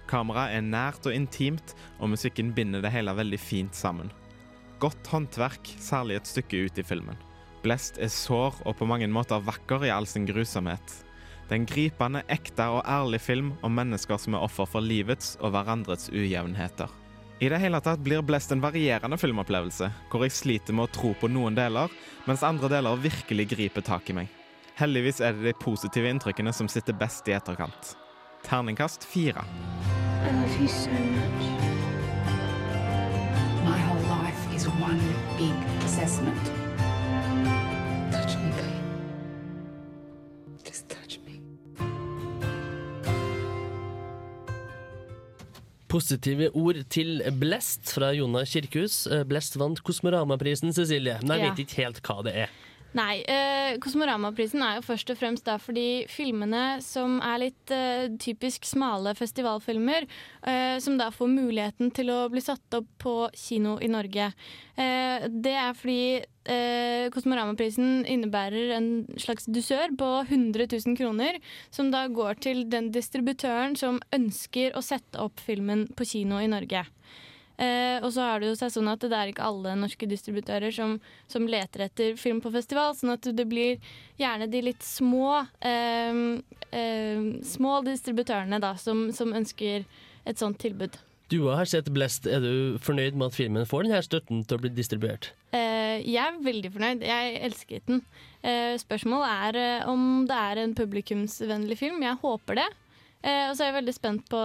Kameraet er nært og intimt, og musikken binder det hele veldig fint sammen. Godt håndverk, særlig et stykke ut i filmen. Blest er sår og på mange måter vakker i all sin grusomhet. Det er en gripende, ekte og ærlig film om mennesker som er offer for livets og hverandres ujevnheter. I det hele tatt blir Blest en varierende filmopplevelse, hvor jeg sliter med å tro på noen deler, mens andre deler virkelig griper tak i meg. Heldigvis er det de positive inntrykkene som sitter best i etterkant. Terningkast fire. So. My whole life is one big assessment. Positive ord til Blest fra Jonna Kirkhus. Eh, Blest vant Kosmoramaprisen, Cecilie. Men jeg Ja. vet ikke helt hva det er. Nei, eh, Kosmoramaprisen er jo først og fremst da fordi filmene som er litt eh, typisk smale festivalfilmer, eh, som da får muligheten til å bli satt opp på kino i Norge. Eh, det er fordi eh, Kosmoramaprisen innebærer en slags dusør på 100 000 kroner, som da går til den distributøren som ønsker å sette opp filmen på kino i Norge. Eh, og så har det jo seg sånn at det er ikke alle norske distributører som, som leter etter film på festival, sånn at det blir gjerne de litt små eh, eh, små distributørene da, som, som ønsker et sånt tilbud. Du har sett Blest. Er du fornøyd med at filmen får denne støtten til å bli distribuert? Eh, jeg er veldig fornøyd. Jeg elsket den. Eh, spørsmålet er eh, om det er en publikumsvennlig film. Jeg håper det. Eh, og så er jeg veldig spent på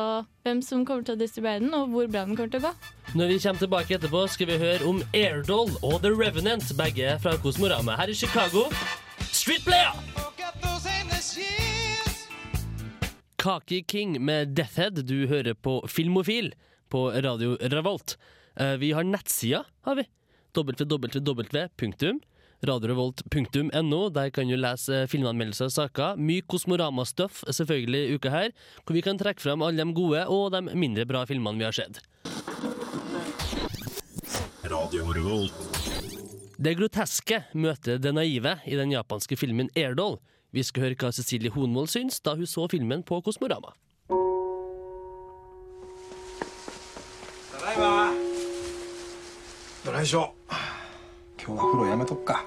hvem som kommer til å distribuere den, og hvor bra den kommer til å gå. Når vi kommer tilbake etterpå, skal vi høre om Airdoll og The Revenant, begge fra Kosmorama. Her i Chicago, Street Player! Kaki King med Deathhead. Du hører på Filmofil på Radio Revolt. Eh, Vi har nettsida, har vi. www.radiorevolt.no. Der kan du lese filmanmeldelser og saker. Mye Kosmorama-stuff selvfølgelig i uka her, hvor vi kan trekke fram alle de gode og de mindre bra filmene vi har sett. Radio Revolt. Det groteske møter det naive i den japanske filmen Airdoll. Vi skal høre hva Cecilie Honvold syns da hun så filmen på Kosmorama. ただいまドライショー今日は風呂やめとくか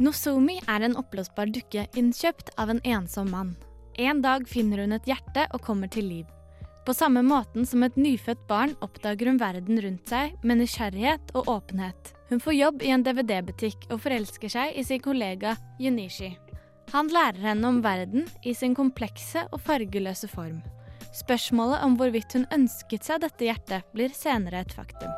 Nozomi er en oppblåsbar dukke innkjøpt av en ensom mann. En dag finner hun et hjerte og kommer til liv. På samme måten som et nyfødt barn oppdager hun verden rundt seg med nysgjerrighet og åpenhet. Hun får jobb i en DVD-butikk og forelsker seg i sin kollega Yunishi. Han lærer henne om verden i sin komplekse og fargeløse form. Spørsmålet om hvorvidt hun ønsket seg dette hjertet, blir senere et faktum.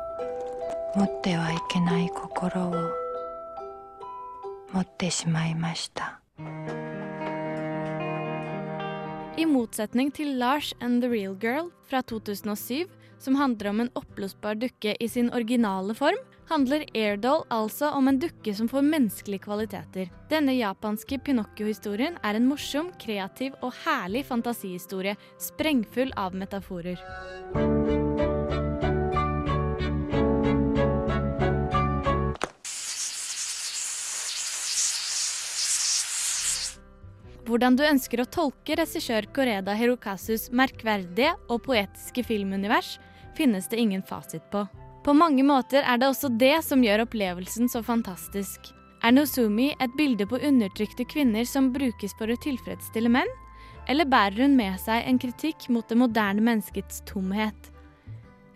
I motsetning til Lars and the Real Girl fra 2007, som handler om en oppblåsbar dukke i sin originale form, handler Airdoll altså om en dukke som får menneskelige kvaliteter. Denne japanske Pinocchio-historien er en morsom, kreativ og herlig fantasihistorie, sprengfull av metaforer. Hvordan du ønsker å tolke regissør Koreda Hirokazus merkverdige og poetiske filmunivers, finnes det ingen fasit på. På mange måter er det også det som gjør opplevelsen så fantastisk. Er Nozumi et bilde på undertrykte kvinner som brukes for å tilfredsstille menn? Eller bærer hun med seg en kritikk mot det moderne menneskets tomhet?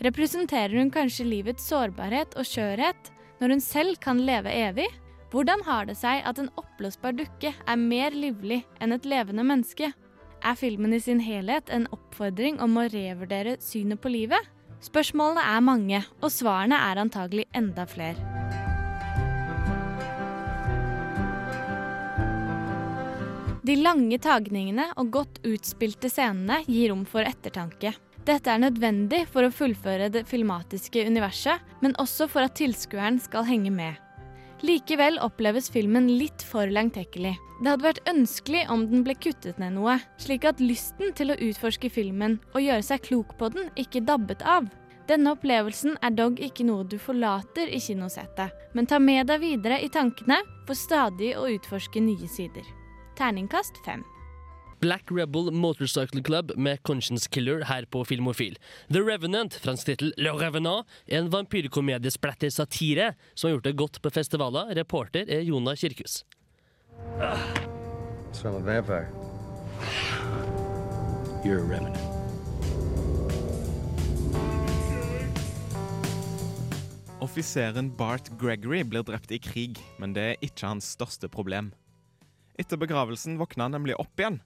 Representerer hun kanskje livets sårbarhet og skjørhet, når hun selv kan leve evig? Hvordan har det seg at en oppblåsbar dukke er mer livlig enn et levende menneske? Er filmen i sin helhet en oppfordring om å revurdere synet på livet? Spørsmålene er mange, og svarene er antagelig enda flere. De lange tagningene og godt utspilte scenene gir rom for ettertanke. Dette er nødvendig for å fullføre det filmatiske universet, men også for at tilskueren skal henge med. Likevel oppleves filmen litt for langtekkelig. Det hadde vært ønskelig om den ble kuttet ned noe, slik at lysten til å utforske filmen og gjøre seg klok på den ikke dabbet av. Denne opplevelsen er dog ikke noe du forlater i kinosetet, men tar med deg videre i tankene for stadig å utforske nye sider. Terningkast fem. Black Rebel Motorcycle Club med Conscience Killer her på Filmofil. The Revenant, fransk tittel Le Revenant, er en vampyrkomediesplatter satire som har gjort det godt på festivaler. Reporter er Jona Kirkhus. It's from a vampire. You're a revenant. Offiseren Bart Gregory blir drept i krig, men det er ikke hans største problem. Etter begravelsen våkner han nemlig opp igjen.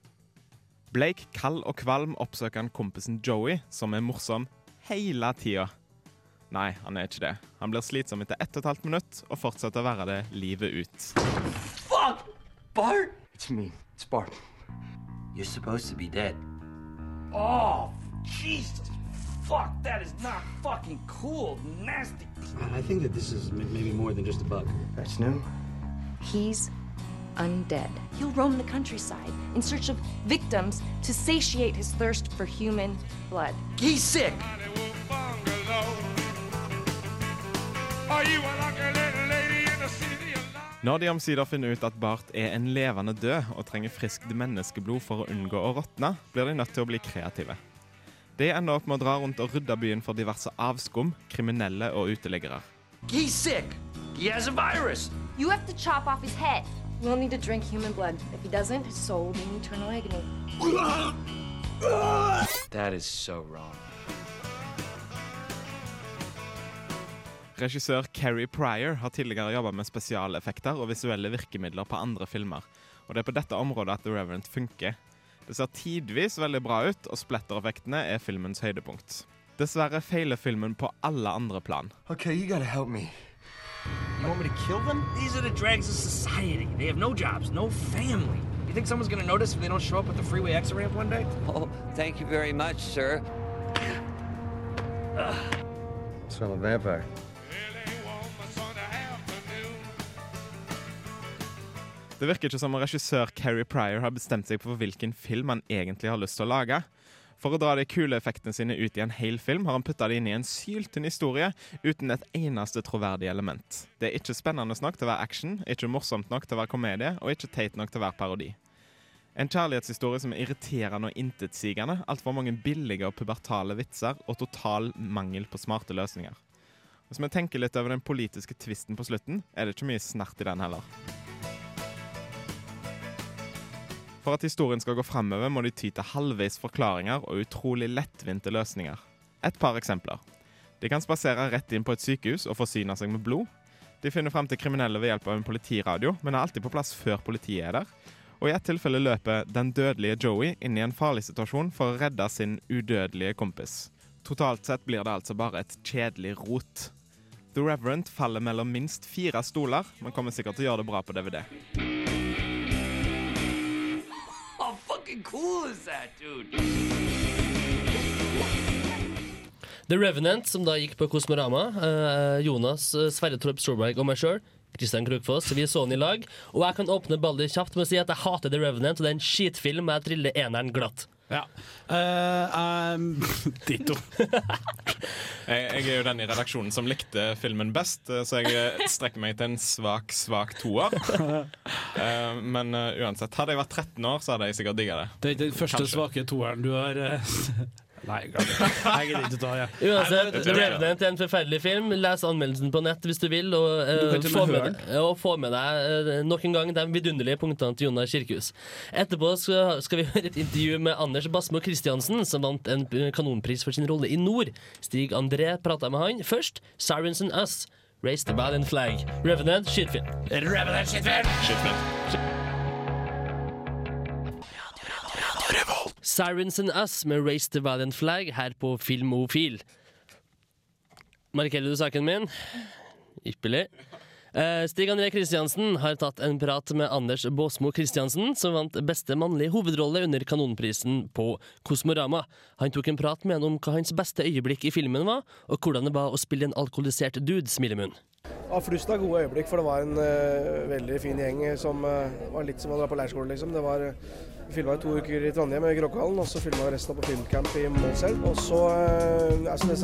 Blake, kald og kvalm, oppsøker han kompisen Joey, som er morsom hele tida. Nei, han er ikke det. Han blir slitsom etter ett og et halvt minutt og fortsetter å være det livet ut. Fuck! Bart! It's me. It's Bart. You're supposed to be dead. Oh, Jesus. Fuck, that is not fucking cool. Nasty. I think that this is maybe more than just a bug. That's new. He's undead. He'll roam the countryside in search of victims to satiate his thirst for human blood. He's sick! Når de omsider finner ut at Bart er en levende død og trenger friskt menneskeblod for å unngå å råtne, blir de nødt til å bli kreative. De ender opp med å dra rundt og rydde byen for diverse avskum, kriminelle og uteliggere. He's sick! He has a virus! You have to chop off his head. He'll need to drink human blood. If he doesn't, his soul will be in eternal agony. That is so wrong. Regissør Kerry Pryor har tidligere jobba med spesialeffekter og visuelle virkemidler på andre filmer, og det er på dette området at The Reverend funker. Det ser tidvis veldig bra ut, og splattereffektene er filmens høydepunkt. Dessverre feiler filmen på alle andre plan. Okay, you gotta help me. You want me to kill them? These are the dregs of society. They have no jobs, no family. You think someone's gonna notice if they don't show up at the freeway exit ramp one day? Oh, thank you very much, sir. It's from a vampire. Det virker ikke som om regissør Kerry Pryor har bestemt seg for hvilken film han egentlig har lyst til å lage. For å dra de kule effektene sine ut i en hel film har han putta det inn i en syltynn historie uten et eneste troverdig element. Det er ikke spennende nok til å være action, ikke morsomt nok til å være komedie, og ikke teit nok til å være parodi. En kjærlighetshistorie som er irriterende og intetsigende, altfor mange billige og pubertale vitser og total mangel på smarte løsninger. Hvis vi tenker litt over den politiske tvisten på slutten, er det ikke mye snert i den heller. For at historien skal gå framover, må de ty til halvveis forklaringer og utrolig lettvinte løsninger. Et par eksempler. De kan spasere rett inn på et sykehus og forsyne seg med blod. De finner frem til kriminelle ved hjelp av en politiradio, men er alltid på plass før politiet er der. Og i ett tilfelle løper den dødelige Joey inn i en farlig situasjon for å redde sin udødelige kompis. Totalt sett blir det altså bare et kjedelig rot. The Reverend faller mellom minst fire stoler, men kommer sikkert til å gjøre det bra på DVD. Fucking cool is that, dude? The Revenant, som da gikk på Kosmorama. eh, Jonas, eh, Sverre Torp Storberg og meg sjøl. Kristian Krokfoss. Vi så den i lag. Og jeg kan åpne ballet kjapt med å si at jeg hater The Revenant, og det er en skitfilm, og jeg triller eneren glatt. Ja. Uh, um, ditto. Jeg, jeg er jo den i redaksjonen som likte filmen best, eh, så jeg eh, strekker meg til en svak, svak toer. Uh, Men uh, uansett, hadde jeg vært 13 år, så hadde jeg sikkert digga det. Det er ikke den første Kanskje. svake toeren du har Nei, det. Jeg gidder ikke ta det. Uansett, Revenant er en forferdelig film. Les anmeldelsen på nett hvis du vil, og, uh, Du til og få, med og få med deg uh, nok en gang de vidunderlige punktene til Jonar Kirkehus. Etterpå skal, skal vi høre et intervju med Anders Basmo Christiansen, som vant en eh, kanonpris for sin rolle i Nord. Stig André prata med han. Først Sirens and Us. Raise the Valiant Flag. Revenant, shitfilm. Revenant, Kirkehus Radio, Radio, Shitfilm. Sirens and Us med Raise the Valiant Flag her på Filmofil. Markerer du saken min? Ypperlig. Eh, Stig André Kristiansen har tatt en prat med Anders Båsmo Kristiansen, som vant beste mannlige hovedrolle under Kanonprisen på Kosmorama. Han tok en prat med han om hva hans beste øyeblikk i filmen var, og hvordan det var å spille en alkoholisert dude, Smilemunn. Ja, flust av gode øyeblikk, for det var en uh, veldig fin gjeng som uh, var litt som å dra på leirskole, liksom. Det var, uh, filma to uker i Trondheim i Kråkehallen, og så filma resten på filmcamp i Målselv. Og så uh, altså Det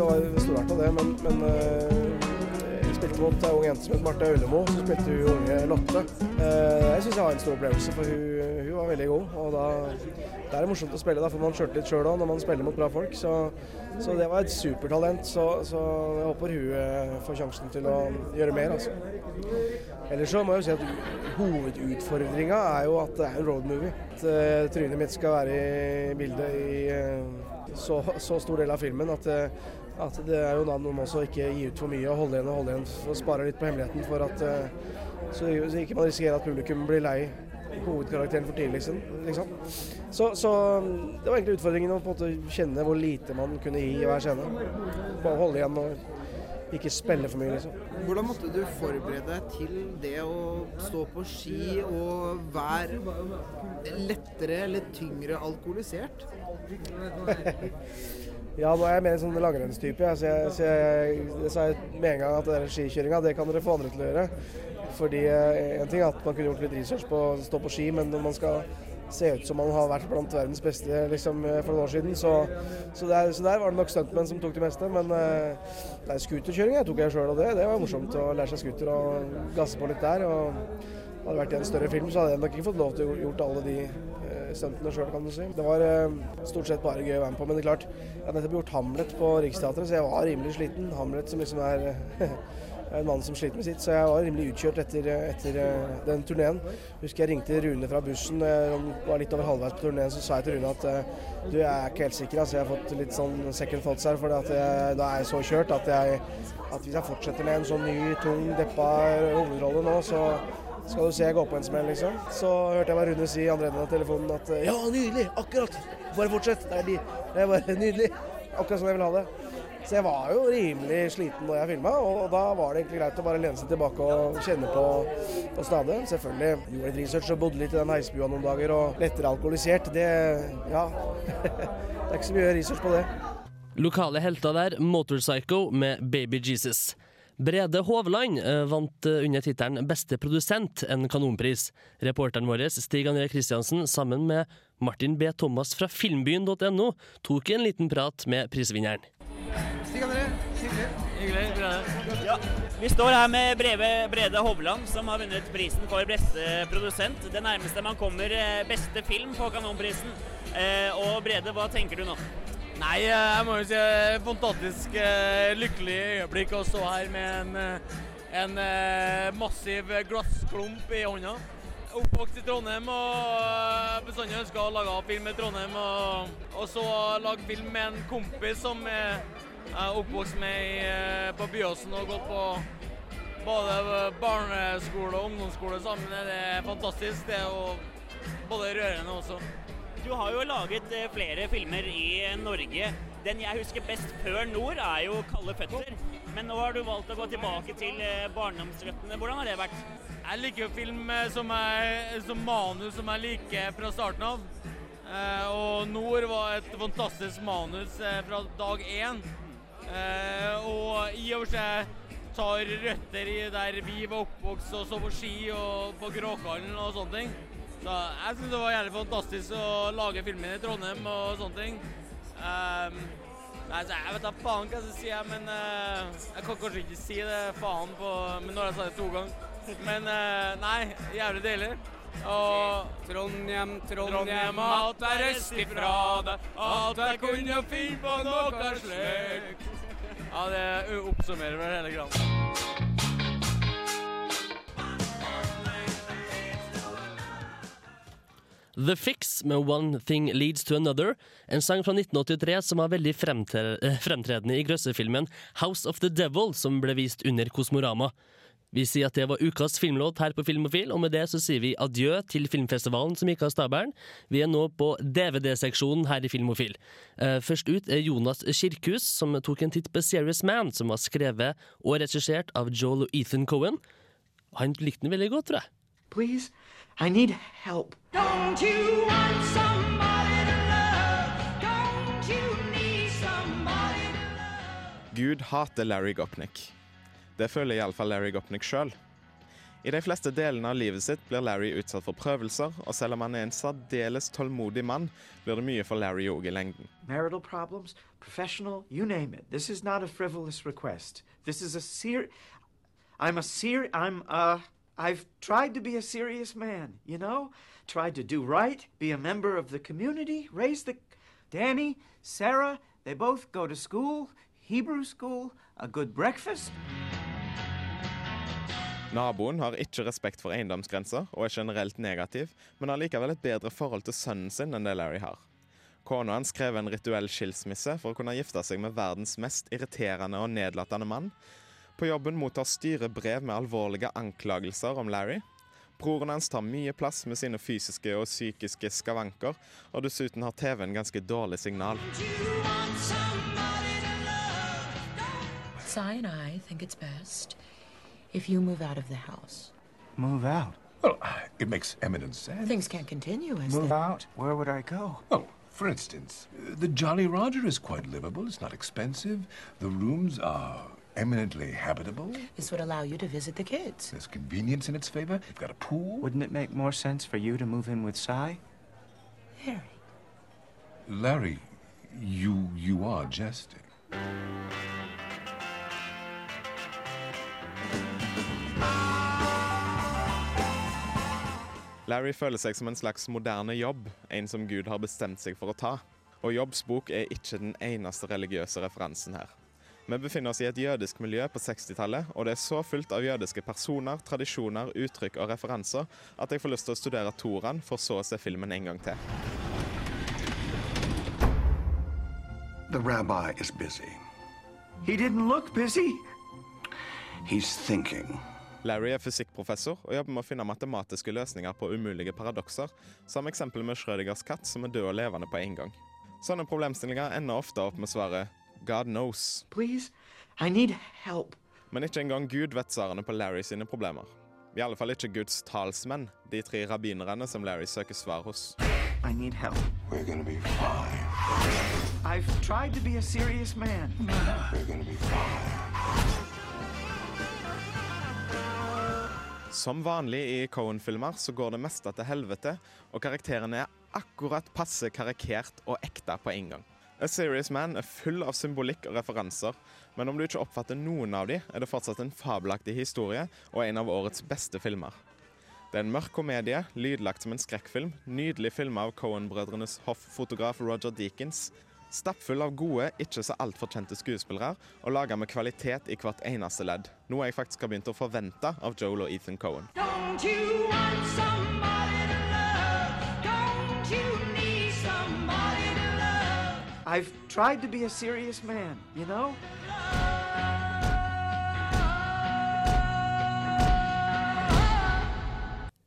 var av det, men, men jeg spilte mot ei ung jente som het Marte Aulemo. Så spilte hun unge Lotte. Eh, Jeg syns jeg har en stor opplevelse, for hun, hun var veldig god. Og da, det er morsomt å spille, da får man sjøltillit sjøl òg når man spiller mot bra folk. Så, så det var et supertalent. Så, så jeg håper hun eh, får sjansen til å gjøre mer, altså. Ellers så må jeg jo si at hovedutfordringa er jo at det er en roadmovie. At uh, trynet mitt skal være i bildet i eh, så, så stor del av filmen at, eh, at det er jo da noe med også å ikke gi ut for mye og holde igjen og holde igjen og spare litt på hemmeligheten for at eh, så ikke man risikerer at publikum blir lei hovedkarakteren for tidlig, liksom. liksom. Så, så det var egentlig utfordringen å på en måte kjenne hvor lite man kunne gi i hver scene. Bare holde igjen og ikke spille for mye, liksom. Hvordan måtte du forberede deg til det å stå på ski og være lettere eller tyngre alkoholisert? Ja, nå er jeg mer en sånn langrennstype. Så jeg, så jeg, sa med en gang at den skikjøringa, det kan dere få andre til å gjøre. Fordi eh, en ting er at man kunne gjort litt research på å stå på ski, men når man skal se ut som man har vært blant verdens beste liksom, for noen år siden, så, så, der, så der var det nok stuntmenn som tok det meste. Men uh, nei, scooterkjøring tok jeg sjøl, og det, det var morsomt å lære seg scooter og gasse på litt der. og hadde det vært i en større film, så hadde jeg nok ikke fått lov til å gjort alle de stuntene sjøl, kan du si. Det var uh, stort sett bare gøy å være med på, men det er klart, jeg har nettopp gjort Hamlet på Riksteatret, så jeg var rimelig sliten. Hamlet som liksom er en mann som sliter med sitt, så jeg var rimelig utkjørt etter, etter uh, den turneen. Husker jeg ringte Rune fra bussen, han var litt over halvveis på turneen, så sa jeg til Rune at du, jeg er ikke helt sikker, altså jeg har fått litt sånn second thoughts her, for da er jeg så kjørt at, jeg, at hvis jeg fortsetter med en sånn ny, tung, deppa hovedrolle nå, så skal du se jeg går på en smell, liksom. Så hørte jeg bare Rune si i andre enden av telefonen at ja, nydelig, akkurat, bare fortsett, det er, de. det er bare nydelig, akkurat sånn jeg vil ha det. Så jeg var jo rimelig sliten når jeg filma, og da var det egentlig greit å bare lene seg tilbake og kjenne på, på stadig. Selvfølgelig gjorde litt research og bodde litt i den heisbua noen dager, og lettere alkoholisert, det ja. det er ikke så mye research på det. Lokale helter der, Motorpsycho med Baby Jesus. Brede Hovland eh, vant eh, under tittelen Beste produsent en kanonpris. Reporteren vår Stig André Kristiansen sammen med Martin B. Thomas fra filmbyen.no tok en liten prat med prisvinneren. Stig André, hyggelig. Hyggelig. Ja, vi står her med Breve, Brede Hovland, som har vunnet prisen for beste produsent. Det nærmeste man kommer eh, beste film på Kanonprisen. Eh, og Brede, hva tenker du nå? Nei, eh, jeg må jo si eh, fantastisk eh, lykkelig øyeblikk å stå her med en, en massiv glassklump i hånda. Oppvokst i Trondheim og bestandig ønska å lage film i Trondheim. Og, og så lage film med en kompis som er er oppvokst med på Byåsen og gått på både barneskole og ungdomsskole sammen. Det er fantastisk. Det er jo både rørende også. Du har jo laget eh, flere filmer i Norge. Den jeg husker best før Nord, er jo 'Kalde føtter'. Men nå har du valgt å gå tilbake til eh, barndomsrøttene. Hvordan har det vært? Jeg liker jo film eh, som, er, som manus som jeg liker fra starten av. Eh, og 'Nord' var et fantastisk manus eh, fra dag én. Eh, og i og for seg tar røtter i der vi var oppvokst og så på ski og på Gråkallen og sånne ting. Så jeg syns det var jævlig fantastisk å lage filmen i Trondheim og sånne ting. Um, nei, så jeg vet da faen hva jeg skal si, men uh, jeg kan kanskje ikke si det faen på Men nå har jeg sagt det to ganger. Men uh, nei, jævlig deilig. Og Trondheim, Trondheim, alt er røst ifra deg. Alt jeg kunne finne på noe slikt. Ja, det oppsummerer vel hele greia. The Fix med One Thing Leads to Another, en sang fra 1983 som var veldig eh, fremtredende i grøssefilmen House of the Devil, som ble vist under Kosmorama. Vi sier at det var ukas filmlåt her på Filmofil, og med det så sier vi adjø til filmfestivalen som gikk av stabelen. Vi er nå på DVD-seksjonen her i Filmofil. Eh, Først ut er Jonas Kirkhus, som tok en titt på Serious Man, som var skrevet og regissert av Joel og Ethan Cohen. Han likte den veldig godt, tror jeg. Please, I need help. Don't you want somebody to love? Don't you need somebody to Gud hater Larry Gopnik. Det føler iallfall Larry Gopnik sjøl. I de fleste delene av livet sitt blir Larry utsatt for prøvelser, og selv om han er en særdeles tålmodig mann, blir det mye for Larry òg i lengden. Marital problems, professional, you name it. This is not a frivolous request. This is a ser... I'm a ser- I'm uh I've tried to be a serious man, you know? Tried to do right, be a member of the community, raise the Danny, Sarah, they both go to school, Hebrew school, a good breakfast. Naboen har ikke respekt for eiendomsgrenser og er generelt negativ, men har likevel et bedre forhold til sønnen sin enn det Larry har. Kona hans krever en rituell skilsmisse for å kunne gifte seg med verdens mest irriterende og nedlatende mann. På jobben mottar styret brev med alvorlige anklagelser om Larry. Broren hans tar mye plass med sine fysiske og psykiske skavanker, og dessuten har TV-en ganske dårlig signal. Cy and I think it's best if you move out of the house. Move out? Well, it makes eminent sense. Things can't continue as Move out? Where would I go? Oh, for instance, uh, the Jolly Roger is quite livable. It's not expensive. The rooms are eminently habitable. This would allow you to visit the kids. There's convenience in its favor. You've got a pool. Wouldn't it make more sense for you to move in with Cy? Harry. Larry, you you are jesting. Larry føler seg som en slags moderne jobb, en som Gud har bestemt seg for å ta. Og Jobbs bok er ikke den eneste religiøse referansen her. Vi befinner oss i et jødisk miljø på 60-tallet, og det er så fullt av jødiske personer, tradisjoner, uttrykk og referanser at jeg får lyst til å studere Toraen, for så å se filmen en gang til. The rabbi is busy. He didn't look busy. He's thinking. Larry er fysikkprofessor og jobber med å finne matematiske løsninger på umulige paradokser, som eksempel med Schrødingers katt som er død og levende på en gang. Sånne problemstillinger ender ofte opp med svaret God knows. Please, I need help. Men ikke engang Gud vet svarene på Larry sine problemer. I alle fall ikke Guds talsmenn, de tre rabbinerne som Larry søker svar hos. I need help. We're gonna be fine. I've tried to be a serious man. We're gonna be fine. Som vanlig i Cohen-filmer så går det meste til helvete, og karakterene er akkurat passe karikert og ekte på en gang. A Serious Man er full av symbolikk og referanser, men om du ikke oppfatter noen av de, er det fortsatt en fabelaktig historie og en av årets beste filmer. Det er en mørk komedie, lydlagt som en skrekkfilm, nydelig filma av Cohen-brødrenes hofffotograf Roger Deakins, stappfull av gode, ikke så altfor kjente skuespillere, og laga med kvalitet i hvert eneste ledd. Noe jeg faktisk har begynt å forvente av Joel og Ethan Cohen. Don't you want somebody I've tried to be a serious man, you know?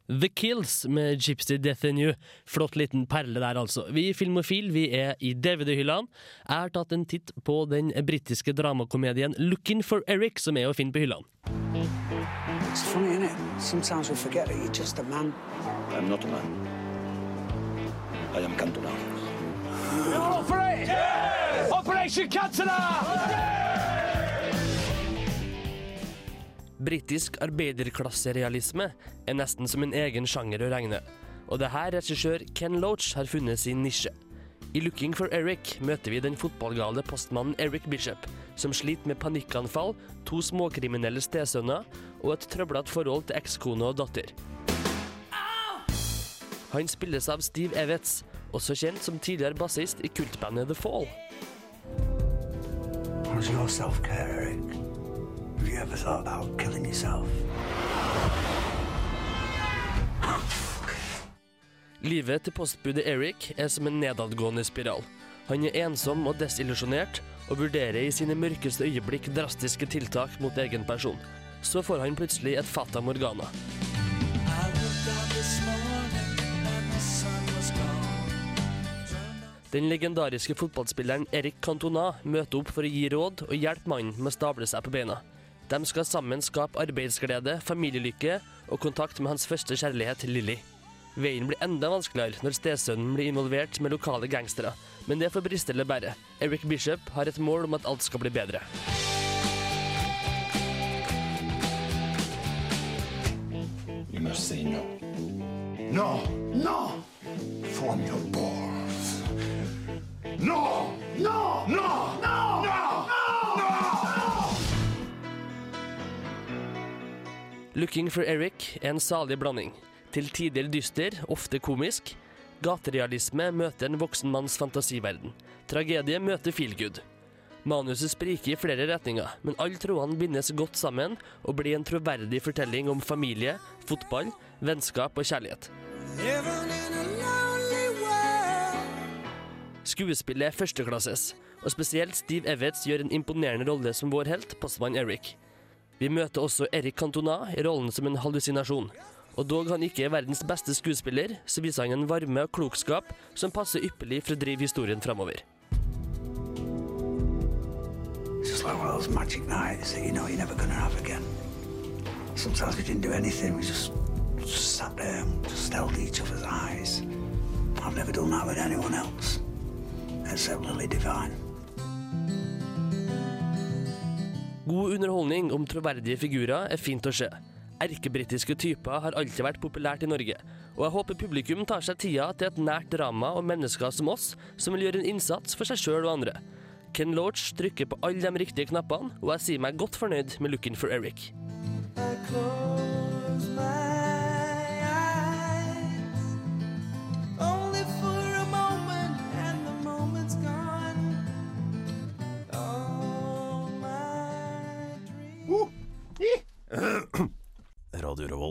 The Kills med Gypsy Death in You. Flott liten perle der, altså. Vi i Filmofil vi er i DVD-hyllene. Jeg har tatt en titt på den britiske dramakomedien Looking for Eric, som er å finne på hyllene. It's funny, isn't it? Sometimes we forget that you're just a man. I'm not a man. I am Cantona. For it? Yes! Operation Cantona! Britisk arbeiderklasserealisme er nesten som en egen sjanger å regne. Og det her regissør Ken Loach har funnet sin nisje. I Looking for Eric møter vi den fotballgale postmannen Eric Bishop, som sliter med panikkanfall, to småkriminelle stesønner og et trøblete forhold til ekskone og datter. Han spilles av Steve Evets, også kjent som tidligere bassist i kultbandet The Fall. How's your self-care, Eric? Have you ever thought about killing yourself? Livet til postbudet Eric er som en nedadgående spiral. Han er ensom og desillusjonert, og vurderer i sine mørkeste øyeblikk drastiske tiltak mot egen person. Så får han plutselig et fata morgana. Den legendariske fotballspilleren Eric Cantona møter opp for å gi råd og hjelpe mannen med å stable seg på beina. De skal sammen skape arbeidsglede, familielykke og kontakt med hans første kjærlighet, Lilly. Veien blir enda vanskeligere når stesønnen blir involvert med lokale gangstere, men det får briste eller bære. Eric Bishop har et mål om at alt skal bli bedre. You must say no. No, no! Form your balls. No, no, no, no, no, no, no! 'Looking for Eric' er en salig blanding. Til tider dyster, ofte komisk. Gaterealisme møter en voksen manns fantasiverden. Tragedie møter feelgood. Manuset spriker i flere retninger, men alle trådene bindes godt sammen og blir en troverdig fortelling om familie, fotball, vennskap og kjærlighet. Skuespillet er førsteklasses, og spesielt Steve Evans gjør en imponerende rolle som vår helt, postmann Eric. Vi møter også Eric Cantona i rollen som en hallusinasjon. Og dog han ikke er verdens beste skuespiller, så viser han en varme og klokskap som passer ypperlig for å drive historien framover. Like you know. Sometimes we didn't do anything, we just, just sat there and just held each other's eyes. I've never done that with anyone else, Lily Divine. God underholdning om troverdige figurer er fint å se. Erkebritiske typer har alltid vært populært i Norge, og jeg håper publikum tar seg tida til et nært drama om mennesker som oss, som vil gjøre en innsats for seg sjøl og andre. Ken Loach trykker på alle de riktige knappene, og jeg sier meg godt fornøyd med Looking for Eric. Only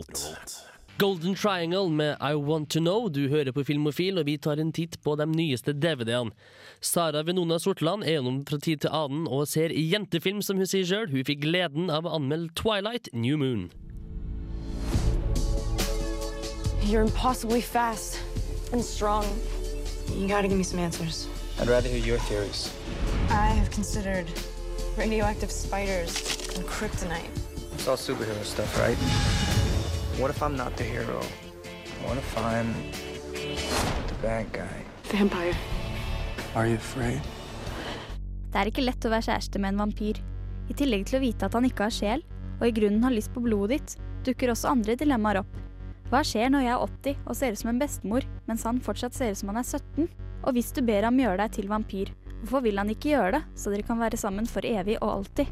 Revolt. Golden Triangle med I Want To Know. Du hører på Filmofil, og vi tar en titt på de nyeste DVD-ene. Sara Venona Sortland er gjennom fra tid til annen og ser jentefilm, som hun sier sjøl. Hun fikk gleden av å anmelde Twilight New Moon. You're impossibly fast and strong. You gotta give me some answers. I'd rather hear your theories. I have considered radioactive spiders and kryptonite. It's all superhero stuff, right? What if I'm not the hero? What if I'm the bad guy? Vampire. Are you afraid? Det er ikke lett å være kjæreste med en vampyr. I tillegg til å vite at han ikke har sjel, og i grunnen har lyst på blodet ditt, dukker også andre dilemmaer opp. Hva skjer når jeg er 80 og ser ut som en bestemor, mens han fortsatt ser ut som han er 17? Og hvis du ber ham gjøre deg til vampyr, hvorfor vil han ikke gjøre det, så dere kan være sammen for evig og alltid?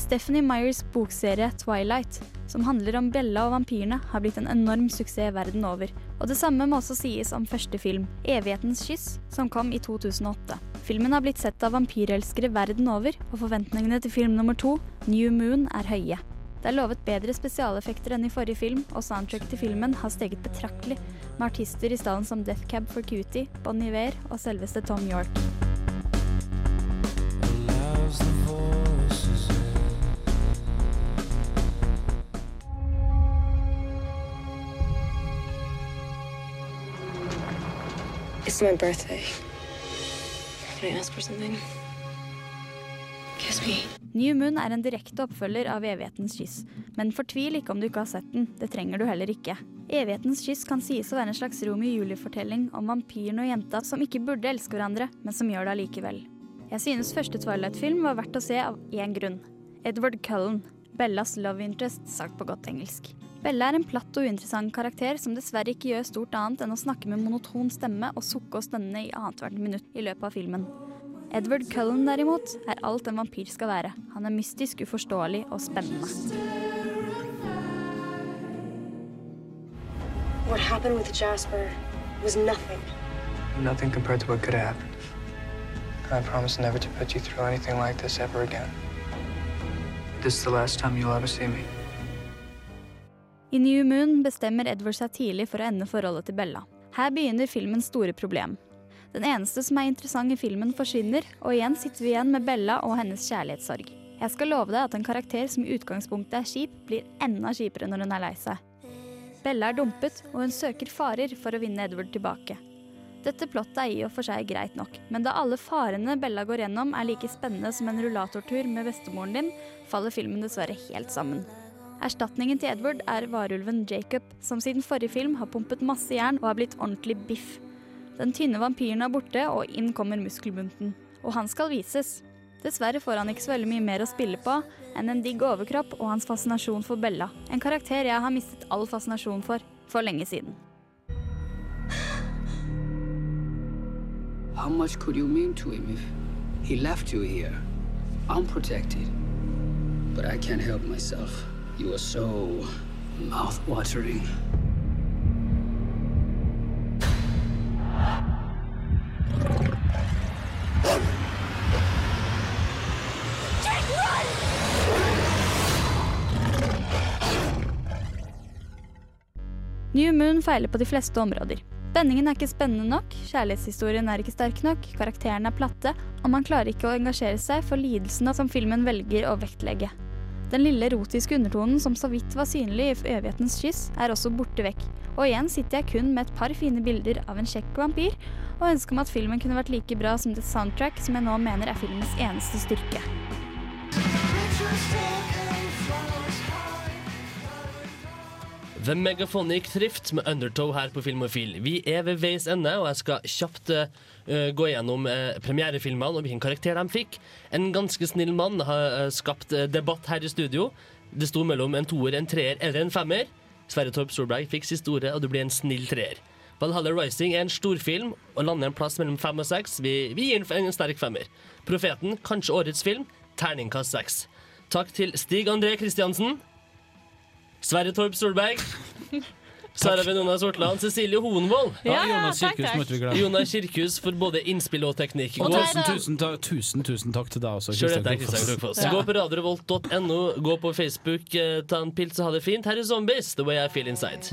Stephanie Meyers bokserie Twilight, som handler om Bella og vampyrene, har blitt en enorm suksess verden over. Og det samme må også sies om første film, 'Evighetens kyss', som kom i 2008. Filmen har blitt sett av vampyrelskere verden over, og forventningene til film nummer to, 'New Moon', er høye. Det er lovet bedre spesialeffekter enn i forrige film, og soundtrack til filmen har steget betraktelig, med artister i stallen som Death Cab for Cutie, Bon Iver og selveste Tom York. It's my birthday. Can I ask for something? Kiss me. New Moon er en direkte oppfølger av Evighetens kyss, men fortvil ikke om du ikke har sett den, det trenger du heller ikke. Evighetens kyss kan sies å være en slags Romeo Julie-fortelling om vampyren og jenta som ikke burde elske hverandre, men som gjør det allikevel. Jeg synes første Twilight-film var verdt å se av én grunn. Edward Cullen, Bellas love interest, sagt på godt engelsk. Bella er en platt og uinteressant karakter som dessverre ikke gjør stort annet enn å snakke med monoton stemme og sukke og stønne i annethvert minutt i løpet av filmen. Edward Cullen derimot er alt en vampyr skal være. Han er mystisk, uforståelig og spennende. What happened with Jasper was nothing. Nothing compared to what could have happened. I promise never to put you through anything like this ever again. This is the last time you'll ever see me. I New Moon bestemmer Edward seg tidlig for å ende forholdet til Bella. Her begynner filmens store problem. Den eneste som er interessant i filmen, forsvinner, og igjen sitter vi igjen med Bella og hennes kjærlighetssorg. Jeg skal love deg at en karakter som i utgangspunktet er kjip, blir enda kjipere når hun er lei seg. Bella er dumpet, og hun søker farer for å vinne Edward tilbake. Dette plottet er i og for seg greit nok, men da alle farene Bella går gjennom er like spennende som en rullatortur med bestemoren din, faller filmen dessverre helt sammen. Erstatningen til Edward er varulven Jacob, som siden forrige film har pumpet masse jern og har blitt ordentlig biff. Den tynne vampyren er borte, og inn kommer muskelbunten. Og han skal vises. Dessverre får han ikke så veldig mye mer å spille på enn en digg overkropp og hans fascinasjon for Bella. En karakter jeg har mistet all fascinasjon for for lenge siden. How much could you mean to him if he left you here? unprotected? protected, but I can't help myself. You are so mouth-watering. New Moon feiler på de fleste områder. Spenningen er ikke spennende nok, kjærlighetshistorien er ikke sterk nok, karakterene er platte, og man klarer ikke å engasjere seg for lidelsene som filmen velger å vektlegge. Den lille erotiske undertonen som så vidt var synlig i evighetens kyss, er også borte vekk. Og igjen sitter jeg kun med et par fine bilder av en kjekk vampyr, og ønsker meg at filmen kunne vært like bra som det soundtrack som jeg nå mener er filmens eneste styrke. The Megaphonic Thrift med Undertow her på Filmofil. Vi er ved veis ende, og jeg skal kjapt uh, gå gjennom uh, premierefilmene og hvilken karakter de fikk. En ganske snill mann har uh, skapt debatt her i studio. Det sto mellom en toer, en treer eller en femmer. Sverre Torp Solberg fikk siste ordet, og det blir en snill treer. Valhalla Rising er en storfilm og lander en plass mellom fem og seks. Vi, vi gir den en sterk femmer. Profeten, kanskje årets film, terningkast seks. Takk til Stig André Kristiansen. Sverre Torp Solberg. Sara Venona Sortland. Cecilie Hoenvold. Ja, Ja, Jonas Kirkhus takk. måtte vi glemme. Jonas Kirkhus for både innspill og teknikk. Og tusen, tusen, ta- tusen, tusen takk til deg også, Kristian Krokfoss. Gå på radiorevolt.no, gå på Facebook, eh, ta en pils og ha det fint. Her er Zombies, The Way I Feel Inside.